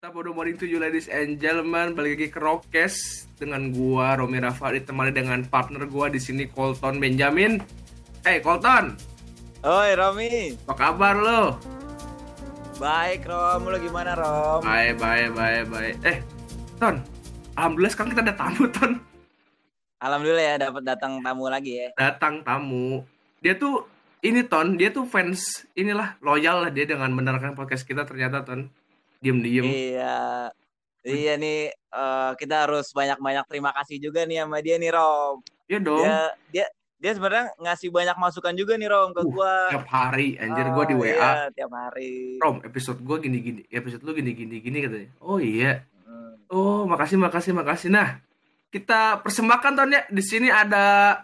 Of the morning to you ladies and gentlemen, balik lagi ke Rockcast dengan gua Romi Rafa ditemani dengan partner gua di sini Colton Benjamin. Hey Colton, Oi Romi, apa kabar lo? baik Rom, lu gimana Rom? Baik, baik, baik, baik. Eh, Ton, alhamdulillah sekarang kita ada tamu Ton. Alhamdulillah ya dapat datang tamu lagi ya. Datang tamu. Dia tuh ini Ton, dia tuh fans inilah loyal lah dia dengan mendengarkan podcast kita ternyata Ton. Diem-diem. Iya, iya nih eh, kita harus banyak-banyak terima kasih juga nih sama dia nih Rom. Iya dong. Dia dia dia sebenarnya ngasih banyak masukan juga nih Rom ke Uh, gua. Tiap hari anjir gua di Ah, WA. iya, tiap hari. Rom, episode gua gini-gini, episode lu gini-gini gini katanya. Oh iya. Hmm. Oh, makasih, makasih, makasih. Nah, kita persembahkan Ton ya. Di sini ada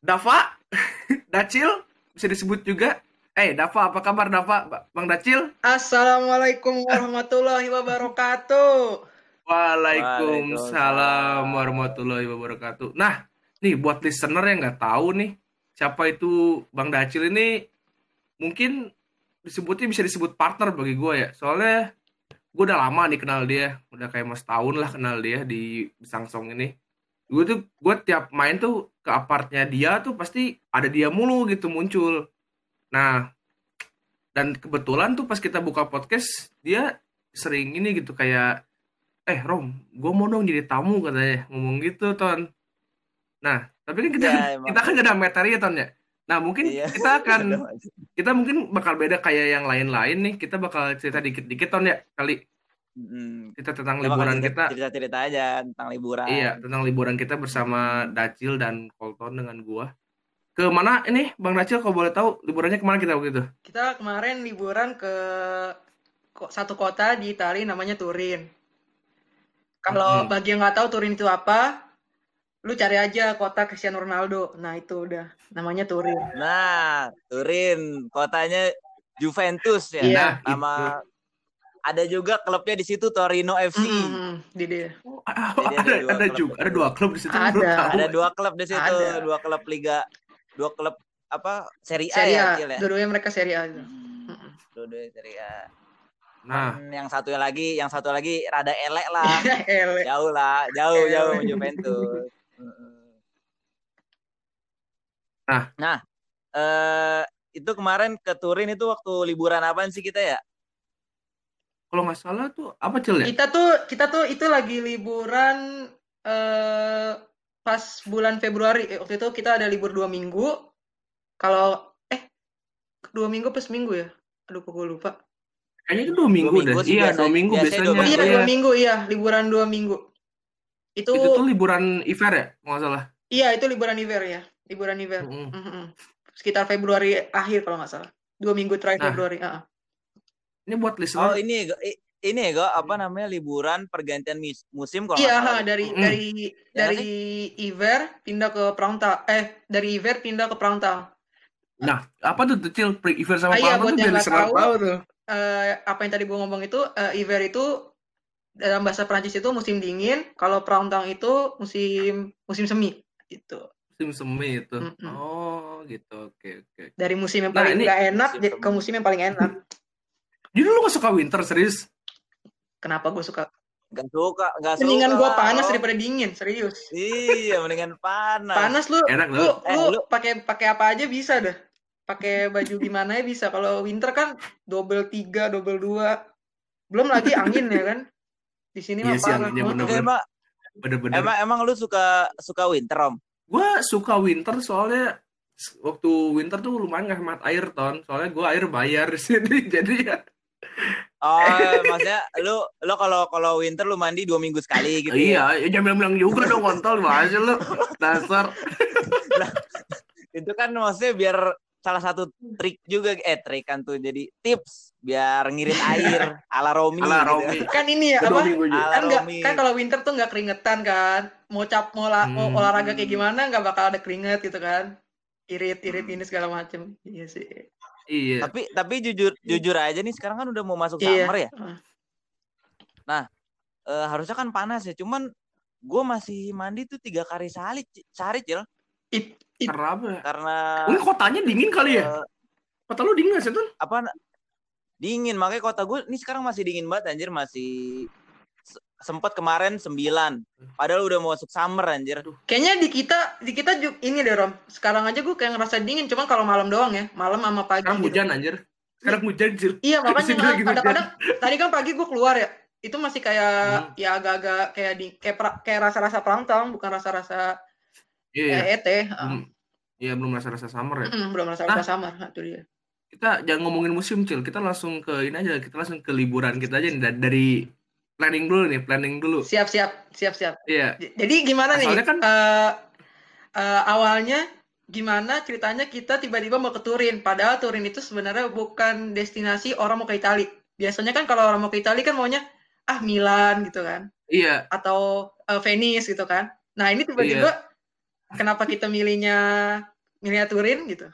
Dava, Dacil, bisa disebut juga. Eh, Dava, apa kabar Dava? Ba- Bang Dacil? Assalamualaikum warahmatullahi wabarakatuh. Waalaikumsalam warahmatullahi wabarakatuh. Nah, nih buat listener yang nggak tahu nih, siapa itu Bang Dacil ini mungkin disebutnya bisa disebut partner bagi gue ya. Soalnya gue udah lama nih kenal dia, udah kayak mas tahun lah kenal dia di Sangsong ini. Gue tuh gue tiap main tuh ke apartnya dia tuh pasti ada dia mulu gitu muncul. Nah, dan kebetulan tuh pas kita buka podcast dia sering ini gitu kayak eh Rom, gue mau dong jadi tamu katanya ngomong gitu ton. Nah, tapi kan kita Ya, emang. kita kan gak ada materi ya ton ya. Nah mungkin Iya. kita akan kita mungkin bakal beda kayak yang lain-lain nih. Kita bakal cerita dikit-dikit ton ya kali Mm-mm. kita tentang bakal liburan cerita- kita. cerita-cerita aja tentang liburan. Iya, tentang liburan kita bersama Dacil dan Colton dengan gua. Ke mana ini Bang Dacil kalau boleh tahu liburannya ke mana kita waktu itu? Kita kemarin liburan ke satu kota di Italia namanya Turin. Kalau Hmm. bagi yang nggak tahu Turin itu apa, lu cari aja kota Cristiano Ronaldo. Nah itu udah namanya Turin. Nah, Turin, kotanya Juventus ya. Iya. Nama ada juga klubnya di situ Torino FC. Hmm, di dia. Jadi ada ada ada juga ada dua klub di situ. Ada. Ada dua klub di situ, Ada. dua klub liga, dua klub apa? Serie A Serie ya, A. Cil, ya? Dua-duanya mereka Serie A. Hmm. Dua-duanya Serie A. Nah, Hmm, yang satu lagi, yang satu lagi rada elek lah. Ele. jauh lah, jauh Elek. jauh Juventus. Nah. nah, eh itu kemarin ke Turin itu waktu liburan apaan sih kita ya? kalau nggak salah tuh apa Cil ya? Kita tuh kita tuh itu lagi liburan pas bulan Februari. Eh, waktu itu kita ada libur dua minggu. Kalau eh dua minggu pas minggu ya? Aduh, kok gue lupa. Kayaknya itu dua minggu, minggu deh. sih Iya, biasa- dua minggu biasanya biasanya. dua Oh iya minggu. dua minggu iya liburan dua minggu. Itu, Itu tuh liburan Iver ya, kalau nggak salah. iya itu liburan Iver ya, liburan Iver. Mm-mm. Mhm. Sekitar Februari akhir kalau nggak salah. Dua minggu terakhir Nah. Februari. ah. Ini buat Oh listener. ini Go. I- ini ya, Go, apa namanya liburan pergantian musim kalau Iya ha, dari Mm. dari Ya dari Iver pindah ke Praunta. Eh dari Iver pindah ke Praunta. Nah, apa tuh tuh Cil? Pre- Iver sama Ah, iya, Palma buat tuh yang listener tahu. tahu tuh. eh, apa yang tadi gue ngomong itu eh, Iver itu dalam bahasa Prancis itu musim dingin, kalau Praunta itu musim musim semi gitu. Musim semi itu. Mm-mm. Oh, gitu. Oke, oke. Dari musim yang Nah, paling ini nggak enak musim jadi ke musim yang paling enak. Jadi lu gak suka winter serius? Kenapa gue suka? Gak suka, gak suka. Mendingan gue panas Rom. daripada dingin, serius. Iya, mendingan panas. Panas lu, Enak lu, loh. Eh, lu lu- pakai pakai apa aja bisa dah. Pakai baju gimana ya bisa. Kalau winter kan double tiga, double dua. Belum lagi angin ya kan. Di sini Iya mah sih, parah. anginnya Heeh. bener-bener. Emang, Bener-bener. emang, emang lu suka suka winter, Om? Gue suka winter soalnya waktu winter tuh lumayan gak hemat air ton. Soalnya gue air bayar di sini. Jadi ya. Oh, maksudnya lu lu kalau kalau winter lu mandi dua minggu sekali gitu ya? Iya, ya jangan bilang-bilang juga dong kontol bahasa lu. Dasar. Itu kan maksudnya biar salah satu trik juga eh trik kan tuh jadi tips biar ngirit air ala Romi Ala gitu. Romi. Kan ini ya apa? kan nggak Romi. kan kalau winter tuh nggak keringetan kan mau cap mau, la- mau Hmm. olahraga kayak gimana nggak bakal ada keringet gitu kan irit irit ini segala macem iya sih Iya. Tapi tapi jujur jujur aja nih sekarang kan udah mau masuk Iya. summer ya. Ah. Eh, harusnya kan panas ya. Cuman gue masih mandi tuh tiga kali sehari, sehari cil. It, it, Karena apa? ya? Karena Mungkin kotanya dingin kali ya? eh, Kota lu dingin gak sih, Ton? apa Dingin, makanya kota gue ini sekarang masih dingin banget anjir, masih se- sempet kemarin 9. Padahal udah mau masuk summer anjir. Kayaknya di kita di kita juga ini deh Rom. Sekarang aja gue kayak ngerasa dingin, cuman kalau malam doang ya, malam sama pagi. Sekarang gitu. hujan anjir. Sekarang hujan, Cil. Iya makanya kan kadang-kadang tadi kan pagi gue keluar ya, itu masih kayak Hmm. ya agak-agak kayak di kayak pra- kayak rasa-rasa perantau, bukan rasa-rasa Iya, iya. EET. Belum, iya, belum rasa-rasa summer ya. Mm, belum rasa-rasa. Nah, itu dia. Kita jangan ngomongin musim, Cil. Kita langsung ke ini aja. Kita langsung ke liburan kita aja nih. Da- Dari planning dulu nih, planning dulu. Siap siap siap siap. Iya. J- Jadi gimana nih? Soalnya kan- eh, eh, awalnya gimana ceritanya kita tiba-tiba mau ke Turin, padahal Turin itu sebenarnya bukan destinasi orang mau ke Itali. Biasanya kan kalau orang mau ke Itali kan maunya ah Milan gitu kan, Iya. atau eh, Venice gitu kan. Nah ini tiba-tiba kenapa kita milihnya milihnya Turin gitu?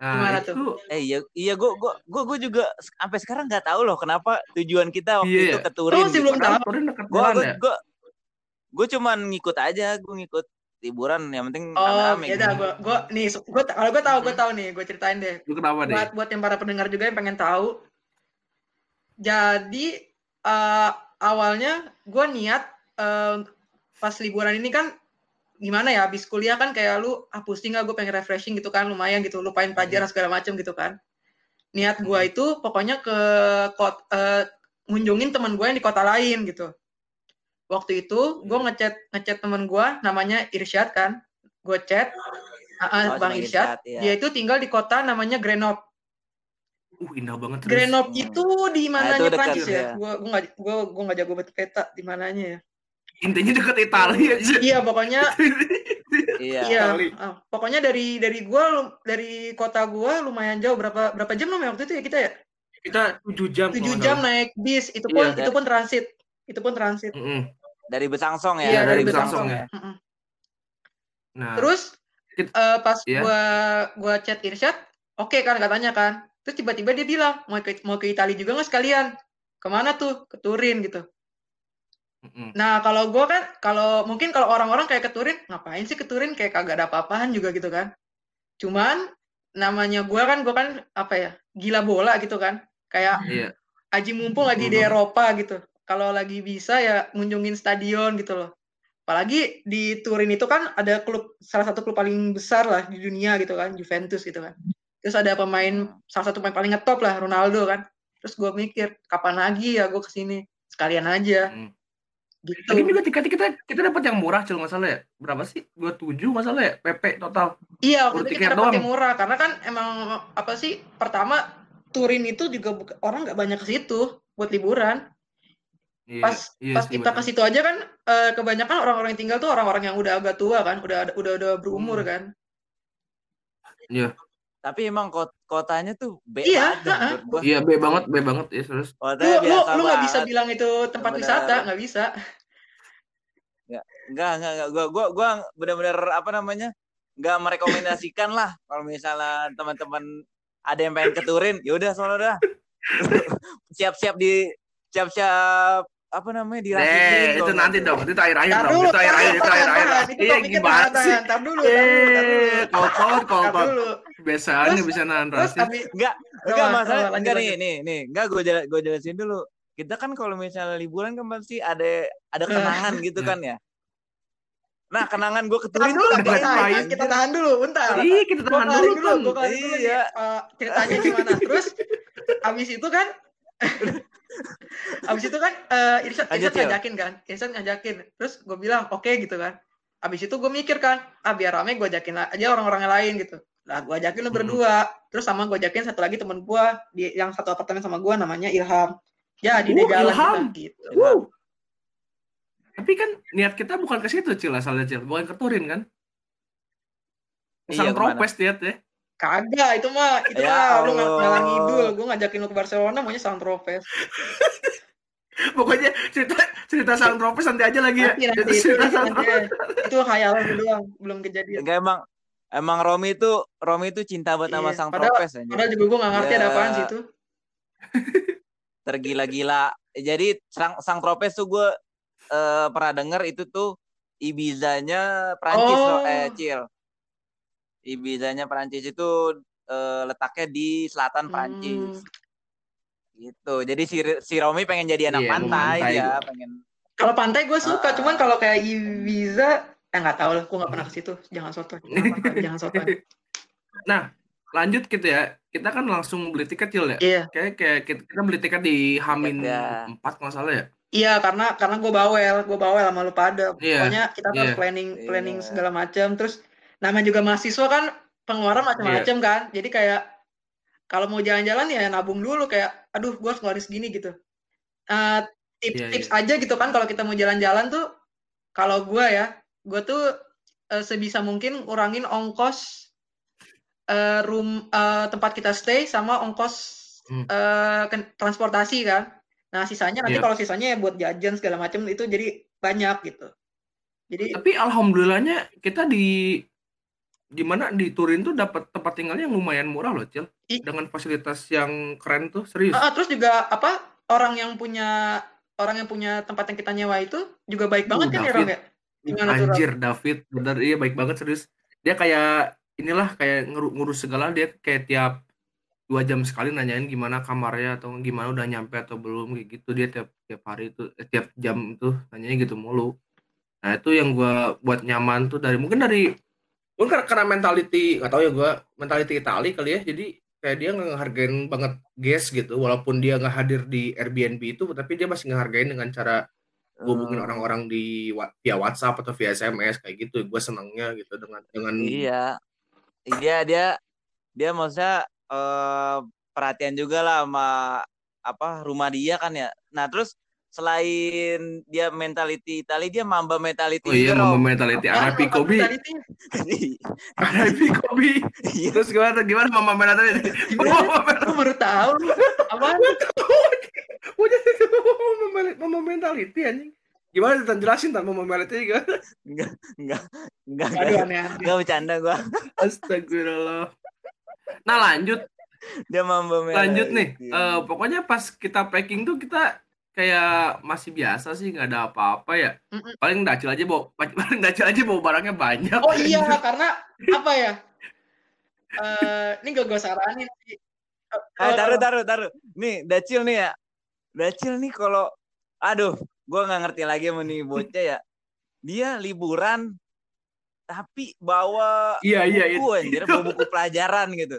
Nah, Gimana itu Eh iya iya gue gue gue gue juga sampai sekarang nggak tahu loh kenapa tujuan kita waktu Iya. itu ke Turin. masih belum tahu. Turin dekat Gue ya. gue gue cuman ngikut aja, gue ngikut liburan yang penting Oh, rame-rame. ya udah gitu. gua gua nih gua kalau gua tahu gua tahu nih, gua ceritain deh. Lu kenapa deh? buat buat yang para pendengar juga yang pengen tahu. Jadi eh, awalnya gue niat eh, pas liburan ini kan gimana ya habis kuliah kan kayak lu ah pusing gak gue pengen refreshing gitu kan lumayan gitu lupain pelajaran segala macem gitu kan niat gue itu pokoknya ke kot eh, ngunjungin teman gue yang di kota lain gitu waktu itu gue ngechat ngechat teman gue namanya Irsyad kan gue chat ah, ah, Oh, bang Irsyad iya. dia itu tinggal di kota namanya Grenoble Uh, indah banget terus. Grenoble itu di Nah, mananya dekat Prancis ya? ya. Gua gua nggak gua gua nggak jago banget peta di mananya ya. Intinya deket Italia aja. Iya pokoknya Iya. iya. Ah, pokoknya dari dari gua dari kota gua lumayan jauh berapa berapa jam namanya waktu itu ya kita ya? Kita 7 jam. 7 kalau nggak jam naik bis. Itu pun Iya. itu pun transit. Itu pun transit. Mm-mm. Dari Besangsong Iya, ya. dari Besangsong Besangsong ya. Nah, Terus Kit- eh, pas Iya. gua gua chat Irsyad, oke kan katanya kan. Terus tiba-tiba dia bilang mau ke mau ke Italia juga nggak sekalian? Ke mana tuh? Ke Turin gitu. Nah, kalau gue kan, kalau mungkin kalau orang-orang kayak ke Turin, ngapain sih ke Turin? Kayak kagak ada apa-apaan juga gitu kan. Cuman, namanya gue kan, gue kan, apa ya, gila bola gitu kan. Kayak Iya. aji mumpung lagi di. Eropa gitu. Kalau lagi bisa ya ngunjungin stadion gitu loh. Apalagi di Turin itu kan ada klub, salah satu klub paling besar lah di dunia gitu kan, Juventus gitu kan. Terus ada pemain, salah satu pemain paling ngetop lah, Ronaldo kan. Terus gue mikir, kapan lagi ya gue ke sini? Sekalian aja. Mm. Gitu. Lagi juga tiket kita kita dapat yang murah nggak salah ya. Berapa sih? 27 nggak salah ya. PP total. Iya, waktu itu kita dapat yang murah karena kan emang apa sih? Pertama Turin itu juga buka- orang nggak banyak ke situ buat liburan. Iya, Pas iya pas kita ke situ aja kan eh, kebanyakan orang-orang yang tinggal tuh orang-orang yang udah agak tua kan, udah udah udah berumur Hmm. kan. Iya. Tapi emang kot kotanya tuh B Iya, menurut gua. Iya, B banget, B banget ya terus. Lu Kotanya lu biasa lu nggak bisa bilang itu tempat Bener. wisata, nggak bisa. Enggak, enggak, enggak. Gua gua gua benar-benar apa namanya? Enggak merekomendasikan lah kalau misalnya teman-teman ada yang pengen ke Turin, ya udah sono dah. Siap-siap di siap-siap apa namanya dirapiin Eh, itu nanti dong. Itu akhir-akhir Tar dong. Itu akhir-akhir, itu tahan, akhir-akhir. tahan. Itu Iya, gimana sih? tahan. Tar dulu, tar dulu. Eh. Biasanya bisa nahan Terus rasis. abis, Enggak, enggak masalah. Enggak nih, nih, nih. Enggak gue gue jelasin dulu. Kita kan kalau misalnya liburan kan pasti ada ada Eh. kenangan gitu kan ya. Nah, kenangan gue ke tahan Turin dulu, kita tahan, kita tahan dulu, bentar. Ih, kita tahan dulu dulu, kan. nih, Iya. eh, ceritanya gimana. Terus abis itu kan abis itu kan eh Irsyad, Lanjut, Irsyad Cil. ngajakin kan, Irsyad ngajakin. Terus gue bilang oke gitu kan. Abis itu gue mikir kan, ah biar rame gue ajakin aja orang-orang yang lain gitu. Lah gue ajakin lu Hmm. berdua. Terus sama gue ajakin satu lagi temen gue di yang satu apartemen sama gue namanya Ilham. Jadi deh Uh, jalan Ilham. kita gitu. Ilham. Tapi kan niat kita bukan ke situ, Cil, asalnya, Cil. Bukan ke Turin kan? Iya, Sang ke mana? tropes niat ya. Kagak, itu mah itu Ya mah lu ngalang ngidul. Gue ngajakin lu ke Barcelona maunya San Tropez. Pokoknya cerita cerita sang tropes nanti aja lagi ya. Nanti nanti Itu itu, cerita itu, sang nanti tropes. ya. itu khayalan lu doang, belum kejadian. Enggak emang emang Romi itu Romi itu cinta banget sama Iya, sang padahal- tropes anjir. Padahal juga gue gak ngerti ada Ya. apaan sih itu. Tergila-gila. Jadi sang sang tropes tuh gue eh, pernah denger itu tuh Ibizanya Prancis Oh. loh, eh Cil. Ibizanya Prancis itu eh, letaknya di selatan Prancis. Hmm. Gitu. Jadi si si Romi pengen jadi anak mau pantai pantai ya, pengen Kalau pantai gue suka, Ah. cuman kalau kayak Ibiza, eh nggak tahu lah, gue nggak pernah ke situ. Jangan sotoy, jangan sotoy. Lanjut gitu ya. Kita kan langsung beli tiket Cil ya. Iya, Kayak kayak kita kita beli tiket di Hamin ya. 4 kalau nggak salah ya. iya karena karena gue bawel, gue bawel sama lu pada. Iya, Pokoknya kita tuh harus iya. planning planning Iya. segala macam. Terus namanya juga mahasiswa kan pengeluaran macam-macam Iya. kan. Jadi kayak kalau mau jalan-jalan ya nabung dulu kayak, aduh gue harus ngeluarin segini gitu. Eh, tips-tips Iya, aja gitu kan kalau kita mau jalan-jalan tuh, kalau gue ya, gue tuh eh, sebisa mungkin kurangin ongkos eh, room eh, tempat kita stay sama ongkos Hmm. eh, ken- transportasi kan. Nah sisanya nanti Iya. kalau sisanya ya buat jajan segala macam itu jadi banyak gitu. Jadi Tapi alhamdulillahnya kita di di mana di Turin tuh dapat tempat tinggalnya yang lumayan murah loh, Cil. I- Dengan fasilitas yang keren tuh, serius. Ah, ah, terus juga apa orang yang punya orang yang punya tempat yang kita nyewa itu juga baik banget Uh, kan ya David. Ya? Gimana Rom? Anjir, David, bener iya baik banget serius. Dia kayak inilah kayak nguru- ngurus segala dia kayak tiap dua jam sekali nanyain gimana kamarnya atau gimana udah nyampe atau belum kayak gitu dia tiap tiap hari itu eh, tiap jam tuh nanyanya gitu mulu. Nah itu yang gua buat nyaman tuh dari mungkin dari mungkin karena, karena mentality nggak tahu ya gua mentality Itali kali ya jadi kayak dia ngehargain banget guest gitu walaupun dia nggak hadir di Airbnb itu tapi dia masih ngehargain dengan cara hubungin Hmm, orang-orang di via WhatsApp atau via SMS kayak gitu gue senangnya gitu dengan dengan Iya. Iya dia dia maksudnya eh, perhatian juga lah sama apa rumah dia kan ya. Nah, terus selain dia mentality Itali, dia mamba mentality oh iya Rom. mentality Arabi? Kobi Mentality? Arabi Kobi Iya. terus gimana gimana mama mentality Gue baru tahu. Apaan? mau jadi mama mentality anjing gimana Tan jelasin mama mentality gimana Enggak, enggak, enggak, Aduh enggak, bercanda gua. Astagfirullah nah lanjut Dia mamba lanjut nih mentality. Eh, pokoknya pas kita packing tuh kita kayak masih biasa sih nggak ada apa-apa ya Mm-mm. paling dacil aja bawa paling dacil aja bawa barangnya banyak Oh iya, karena apa ya? Eh, ini gak gue saranin sih. Eh, Eh, taruh, taruh, taruh. Nih, Dacil nih ya. Dacil nih kalau, aduh, gua nggak ngerti lagi sama nih bocah ya. Dia liburan, tapi bawa iya iya buku anjir, bawa buku pelajaran gitu.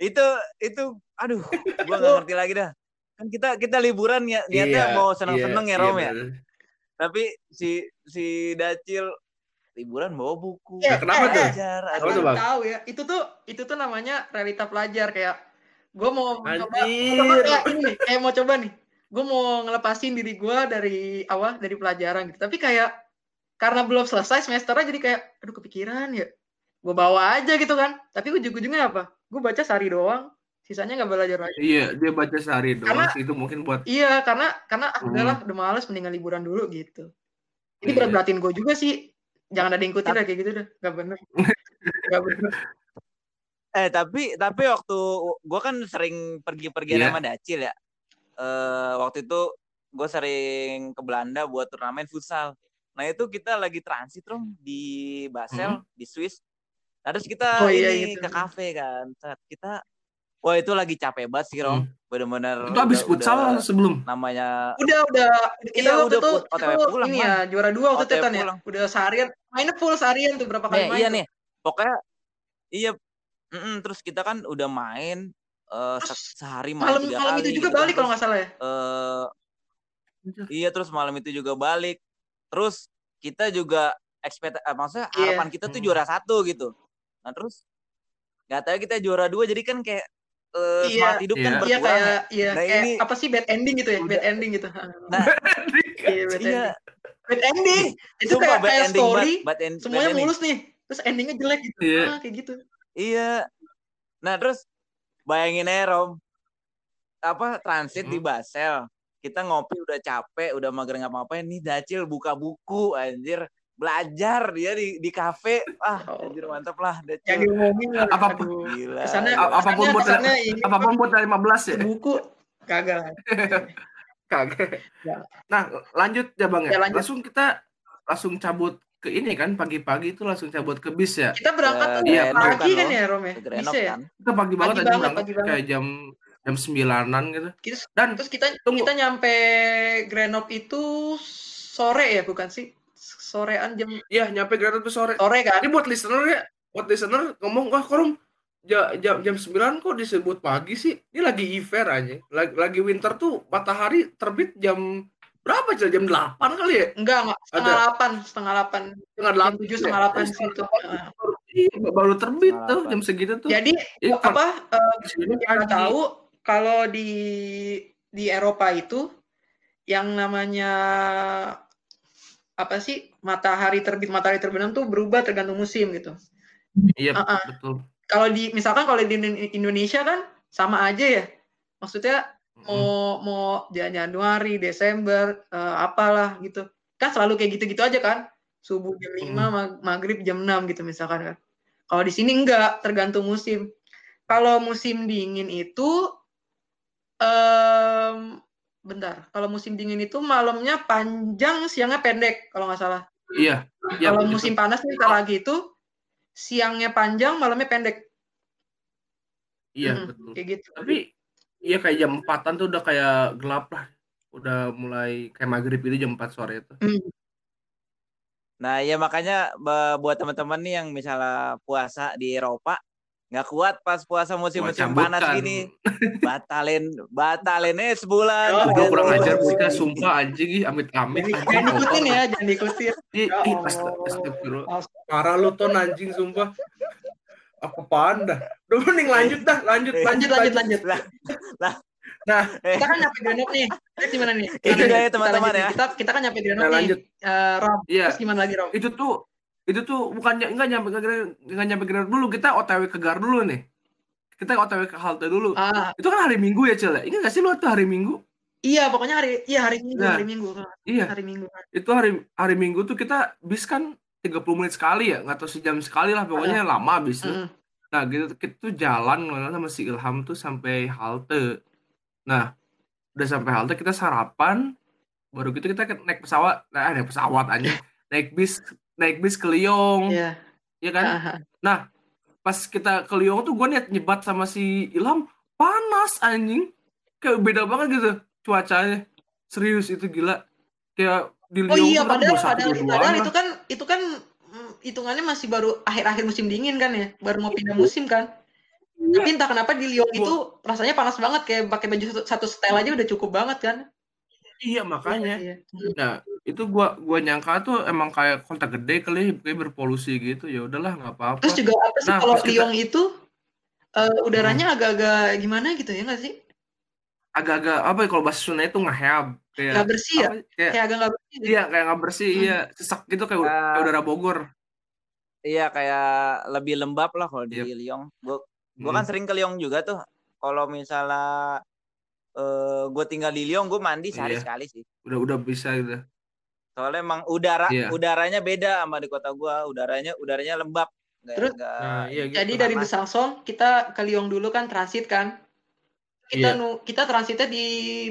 Itu, itu, aduh, gua nggak ngerti lagi dah. Kan kita kita liburan ya, niatnya Iya, mau seneng-seneng iya, ya Rom iya, ya. bener. Tapi si si Dacil liburan bawa buku. Eh, kenapa eh, tuh? eh, Asal Bang? tahu ya, itu tuh itu tuh namanya realita pelajar kayak gue mau Anjir. mau coba kayak ini kayak mau coba nih. Gue mau ngelepasin diri gue dari awal dari pelajaran gitu. Tapi kayak karena belum selesai semesternya jadi kayak aduh kepikiran ya. Gue bawa aja gitu kan. Tapi ujung-ujungnya apa? Gue baca sehari doang. Sisanya nggak belajar lagi. Iya, dia baca sehari doang Karena- sih itu mungkin buat Iya, karena karena ah, Hmm. udahlah udah males mendingan liburan dulu gitu. Ini Iya. berat-beratin gue juga sih. Jangan ada yang ikutin kayak gitu dah. Gak bener. Gak bener. Eh tapi tapi waktu gue kan sering pergi-pergi Iya. sama Dacil ya. Eh waktu itu gue sering ke Belanda buat turnamen futsal. Nah itu kita lagi transit rom di Basel di Swiss. Nah, terus kita Oh, iya, ini gitu. ke kafe kan. Kita wah itu lagi capek banget sih rom. Hmm. Bener-bener. itu habis udah- futsal sebelum namanya Udah, udah. Kita Iya, waktu udah itu, OTW itu pulang, ini Man. ya, juara dua waktu itu ya. Udah seharian, mainnya full seharian tuh berapa kali Nih, main iya tuh. nih. Pokoknya iya. Mm-mm, terus kita kan udah main eh, Terus se- sehari main Malam tiga malam kali itu juga gitu kan. balik kalau nggak salah ya. eh, Iya terus malam itu juga balik. Terus kita juga expect eh, maksudnya Iya. harapan kita tuh Hmm. juara satu gitu. Nah terus nggak tahu kita juara dua jadi kan kayak eh, Iya. semangat hidup kan Iya. Iya berkurang ya. kayak iya Nah, kayak ini apa sih bad ending gitu ya, udah- bad ending gitu. Nah Iya, bad iya, ending. Bad ending. Itu sumpah kayak bad kayak ending story, bad, bad end- bad semuanya ending. mulus nih. Terus endingnya jelek gitu. Iya. Ah, kayak gitu. Iya. Nah terus bayangin aja Rom, apa transit di Hmm. Basel. Kita ngopi udah capek, udah mager ngapa-ngapain nih Dacil buka buku anjir. Belajar dia di di kafe. Ah, Oh. anjir mantap lah Yang Dacil. diomongin. Apa pun. Gila. Kesannya, A- apa pun buat- apa pun buat dari 15 ya buku gagal. kagak Ya. nah lanjut ya bang ya, Ya, lanjut. langsung kita langsung cabut ke ini kan pagi-pagi itu langsung cabut ke bis ya Kita berangkat tuh Eh, Iya, pagi kan kan ya Rom ya? Bisa ya? kan. kita pagi banget Pagi tadi banget, berangkat pagi banget. kayak jam jam sembilanan gitu. Kita, Dan terus kita tunggu. kita nyampe Grenoble itu sore ya bukan sih? Sorean jam Iya, nyampe Grenoble tuh sore. sore kan? Ini buat listener ya, buat listener ngomong, wah korum ja- jam jam 9 kok disebut pagi sih? Ini lagi event aja. Lagi, lagi winter tuh matahari terbit jam berapa aja? Jam 8 kali ya? Enggak, enggak. Setengah Ada. delapan, setengah delapan. Setengah Jam 8. tujuh, setengah delapan sih itu. Heeh. Iya, baru terbit Setengah tuh delapan. jam segitu tuh. Jadi Iya, apa? nggak pagi. tahu kalau di di Eropa itu yang namanya apa sih matahari terbit matahari terbenam tuh berubah tergantung musim gitu. Iya, Uh-uh. betul. Kalau di misalkan kalau di Indo- Indonesia kan sama aja ya. Maksudnya Mm. mau mau Jan- Januari, Desember, eh, apalah gitu. Kan selalu kayak gitu-gitu aja kan. Subuh jam 5, mag- maghrib jam 6 gitu misalkan kan. Kalau di sini enggak, tergantung musim. Kalau musim dingin itu em bentar, kalau musim dingin itu malamnya panjang, siangnya pendek kalau nggak salah. Iya, iya kalau musim panas nih bentar lagi itu siangnya panjang, malamnya pendek. Iya, Mm, betul. Kayak gitu. Tapi iya kayak jam 4-an tuh udah kayak gelap lah. Udah mulai kayak maghrib itu jam 4 sore itu. Hmm. Nah, ya makanya buat teman-teman nih yang misalnya puasa di Eropa nggak kuat pas puasa musim-musim Wah, panas gini, batalin batalinnya sebulan. Oh, Udah Aduh. kurang ajar kita sumpah anjing ih amit-amit Jangan anjing ikutin ya, jangan diikutin. Ih, Ya. Parah lu ton anjing sumpah. Apa dah? Udah mending lanjut dah, lanjut, Eh, Lanjut, lanjut, lanjut. Lah, lah. Nah, Eh, Kita kan nyampe Grenoble nih. Terus gimana nih? Itu dia ya, kita teman-teman ya. Kita, kita kan nyampe Grenoble Nah, nih. lanjut. Eh, Rom. iya, Terus gimana lagi, Rom? itu tuh itu tuh bukannya enggak nyampe ke Grand- enggak nyampe Grand dulu, kita OTW ke Gar dulu nih. Kita OTW ke halte dulu. Ah, Itu kan hari Minggu ya, Cel. ya? Ingat gak sih lu tuh hari Minggu? iya pokoknya hari iya hari Minggu, Nah. hari Minggu. Iya, Hari Minggu. itu hari hari Minggu tuh kita bis kan 30 menit sekali ya, nggak tahu sejam sekali lah pokoknya lama bis tuh. Mm. Nah, gitu kita tuh jalan sama si Ilham tuh sampai halte. Nah, udah sampai halte kita sarapan, baru gitu kita naik pesawat, nah naik pesawat aja, naik bis, naik bis ke Lyon, Iya. ya kan? Ah, ah. Pas kita ke Lyon tuh gue niat nyebat sama si Ilham, panas anjing, kayak beda banget gitu cuacanya, serius itu gila, kayak di Lyon Oh iya, kan padahal 21, padahal, 22 padahal itu kan itu kan mm, hitungannya masih baru akhir-akhir musim dingin kan ya, baru mau pindah musim kan. Iya. Tapi entah kenapa di Lyon itu rasanya panas banget kayak pakai baju satu, satu setel aja udah cukup banget kan. Iya makanya. Iya. Nah, itu gua gua nyangka tuh emang kayak kota gede kali kayak berpolusi gitu. Ya udahlah nggak apa-apa. Terus juga apa sih Nah, kalau pas kita- Lyon itu eh, udaranya agak-agak gimana gitu ya nggak sih? Agak-agak apa ya kalau bahasa Sunda itu ngehab kayak Nggak bersih ya? apa, kayak Kayak agak nggak bersih. gitu. iya kayak nggak bersih, Hmm. iya sesak gitu kayak, Ah. kayak udara Bogor. Iya kayak lebih lembab lah kalau di Yep. Lyon. Gue gue Hmm. kan sering ke Lyon juga tuh. Kalau misalnya eh gue tinggal di Lyon, gue mandi sehari Iya. sekali sih. Udah udah bisa gitu. Soalnya emang udara Iya. udaranya beda sama di kota gue. Udaranya udaranya lembab. Nggak- Terus- nggak- Nah, iya gitu. Jadi dari panas. Besançon kita ke Lyon dulu kan transit kan. Kita Iya. nu kita transitnya di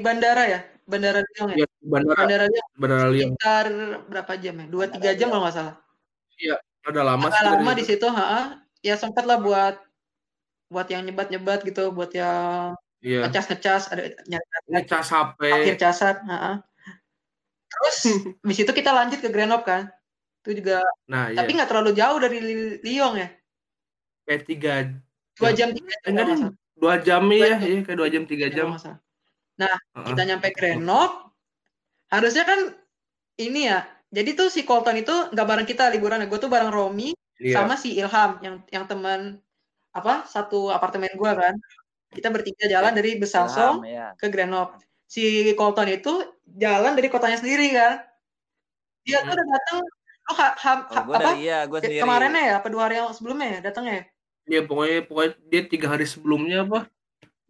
bandara ya, bandara Lyon ya. Iya, bandara Bandara Lyon bandara Lyon. sekitar berapa jam ya? Dua tiga jam kalau nggak salah. Ada lama sih lama dari di situ, ha. Ya sempat lah buat buat yang nyebat-nyebat gitu, buat yang Iya. ngecas-ngecas, ada nyari Ngecas HP. akhir casan, ha. Terus habis itu kita lanjut ke Grenoble kan. Itu juga Nah, iya. tapi nggak terlalu jauh dari Lyon ya. Kayak tiga Dua Ya. jam tiga jam enggak deh, dua jam Dua ya, jam. iya kayak dua jam tiga jam. Heeh. kita nyampe Grenoble harusnya kan ini ya jadi tuh si Colton itu nggak bareng kita liburan gue tuh bareng Romi Iya. sama si Ilham yang yang teman apa satu apartemen gue kan kita bertiga jalan dari Besançon ya. ke Grenoble si Colton itu jalan dari kotanya sendiri kan dia tuh Hmm. udah datang oh ha, ha- Oh, ha- apa dari iya, gue sendiri. kemarinnya ya apa dua hari yang sebelumnya ya datangnya ya Iya, pokoknya pokoknya dia tiga hari sebelumnya apa?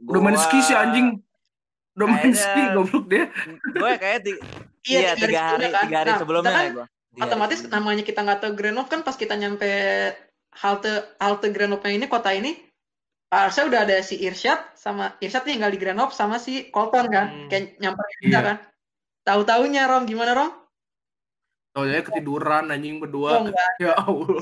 Udah main Gua- ski sih anjing. Udah main Kayaknya- ski goblok dia. Gue kayak ti- iya, tiga hari, sebelumnya kan. tiga hari Nah, sebelumnya ya kan gue. otomatis namanya kita nggak tahu Grenoble kan pas kita nyampe halte halte Grenoble ini kota ini harusnya udah ada si Irsyad sama Irsyad nih tinggal di Grenoble sama si Colton kan Hmm. kayak nyamperin kita Iya. kan tahu taunya Rom gimana Rom Soalnya ketiduran anjing oh berdua. enggak Ya Allah.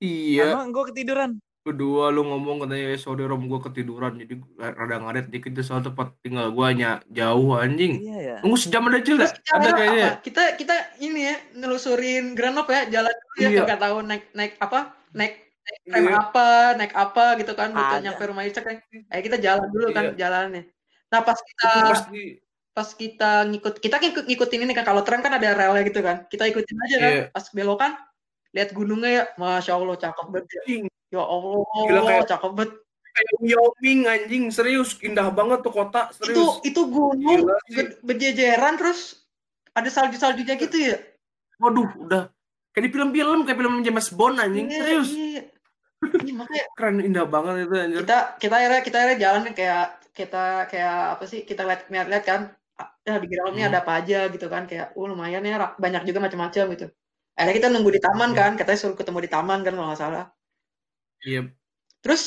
Iya. Emang gue ketiduran. kedua lu ngomong katanya "Eh, sorry rom gue ketiduran jadi rada ngaret dikit tuh soal tempat tinggal gue hanya jauh anjing Iya ya. tunggu sejam ada cil Terus ada kayaknya apa? Kita kita ini ya nelusurin Granop ya, jalan dulu ya, Iya. nggak tahu naik naik apa, naik naik tram Iya. apa, naik apa gitu kan, Ada. nyampe rumah Icek kan. Eh kita jalan dulu kan Iya. jalannya. Nah pas kita itu pas di pas kita ngikut kita ngikut ngikutin ini kan kalau tram kan ada relnya gitu kan. Kita ikutin aja kan. Iya. Pas belokan lihat gunungnya ya, masya Allah cakep banget. ya. Allah, Gila, kayak- cakep banget. kayak Wyoming anjing serius indah banget tuh kota Itu serius itu gunung Gila sih. ber- berjejeran terus ada salju-saljunya gitu ya. waduh udah kayak di film-film kayak film James Bond anjing Iya, serius Iya. Iya, makanya keren indah banget itu anjir. Kita kita akhirnya kita akhirnya jalan kayak kita kayak apa sih kita lihat lihat lihat kan ah, ya di ini Hmm. ada apa aja gitu kan kayak oh lumayan ya banyak juga macam-macam gitu. Akhirnya kita nunggu di taman Iya. kan katanya suruh ketemu di taman kan kalau nggak salah. Iya. Terus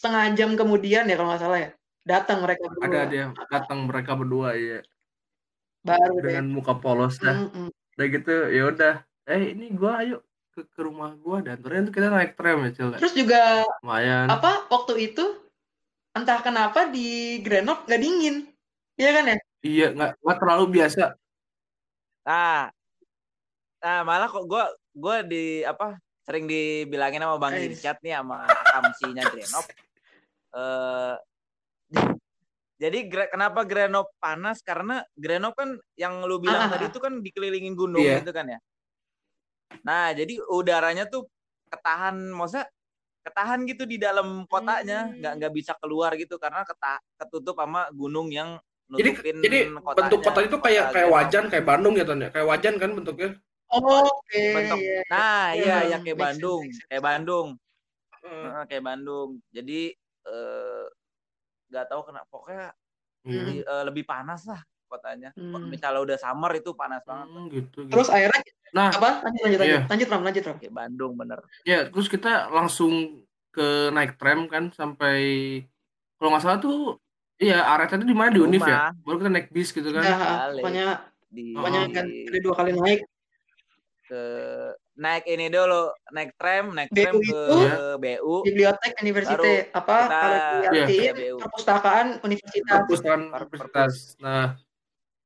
setengah jam kemudian ya kalau nggak salah ya datang mereka ada berdua dia datang mereka berdua ya baru deh. Dengan muka polos dah. Mm-mm. udah gitu ya udah eh ini gua ayo ke, ke rumah gua dan ternyata kita naik tram ya cil terus juga lumayan apa waktu itu entah kenapa di Grenoble nggak dingin Iya kan ya iya nggak nggak terlalu biasa Nah, nah malah kok gue gue di apa sering dibilangin sama Bang Eh. Irsyad nih sama kamsinya Grenop. Eh jadi kenapa Grenop panas? Karena Grenop kan yang lu bilang Ah, tadi ah. itu kan dikelilingin gunung Iya. gitu kan ya. Nah, jadi udaranya tuh ketahan, maksudnya ketahan gitu di dalam kotanya, Hmm. nggak nggak bisa keluar gitu karena keta, ketutup sama gunung yang jadi nutupin jadi bentuk kota itu kayak kota kayak wajan kayak Bandung ya Ton ya kayak wajan kan bentuknya oh, oke bentuk iya. nah Iya, iya ya make kayak sense, Bandung make sense. kayak Bandung Heeh. Heeh, kayak Bandung jadi eh, nggak tahu kenapa pokoknya Iya. lebih, eh, lebih panas lah kotanya. Hmm. misalnya udah summer itu panas banget. Hmm, gitu, gitu. terus akhirnya nah apa? Lanjut lanjut Iya. lanjut lanjut Ram lanjut Ram. Kayak Bandung bener. Ya terus kita langsung ke naik tram kan sampai kalau nggak salah tuh iya aretnya tuh di mana? Di Unif ya? Baru kita naik bis gitu kan? Nah, balik. pokoknya di pokoknya kan ada dua kali naik. Ke naik ini dulu naik tram naik BU tram ke itu BU bibliotek universitas apa kita- kalau BU. perpustakaan universitas. Perpustakaan Per- universitas. Nah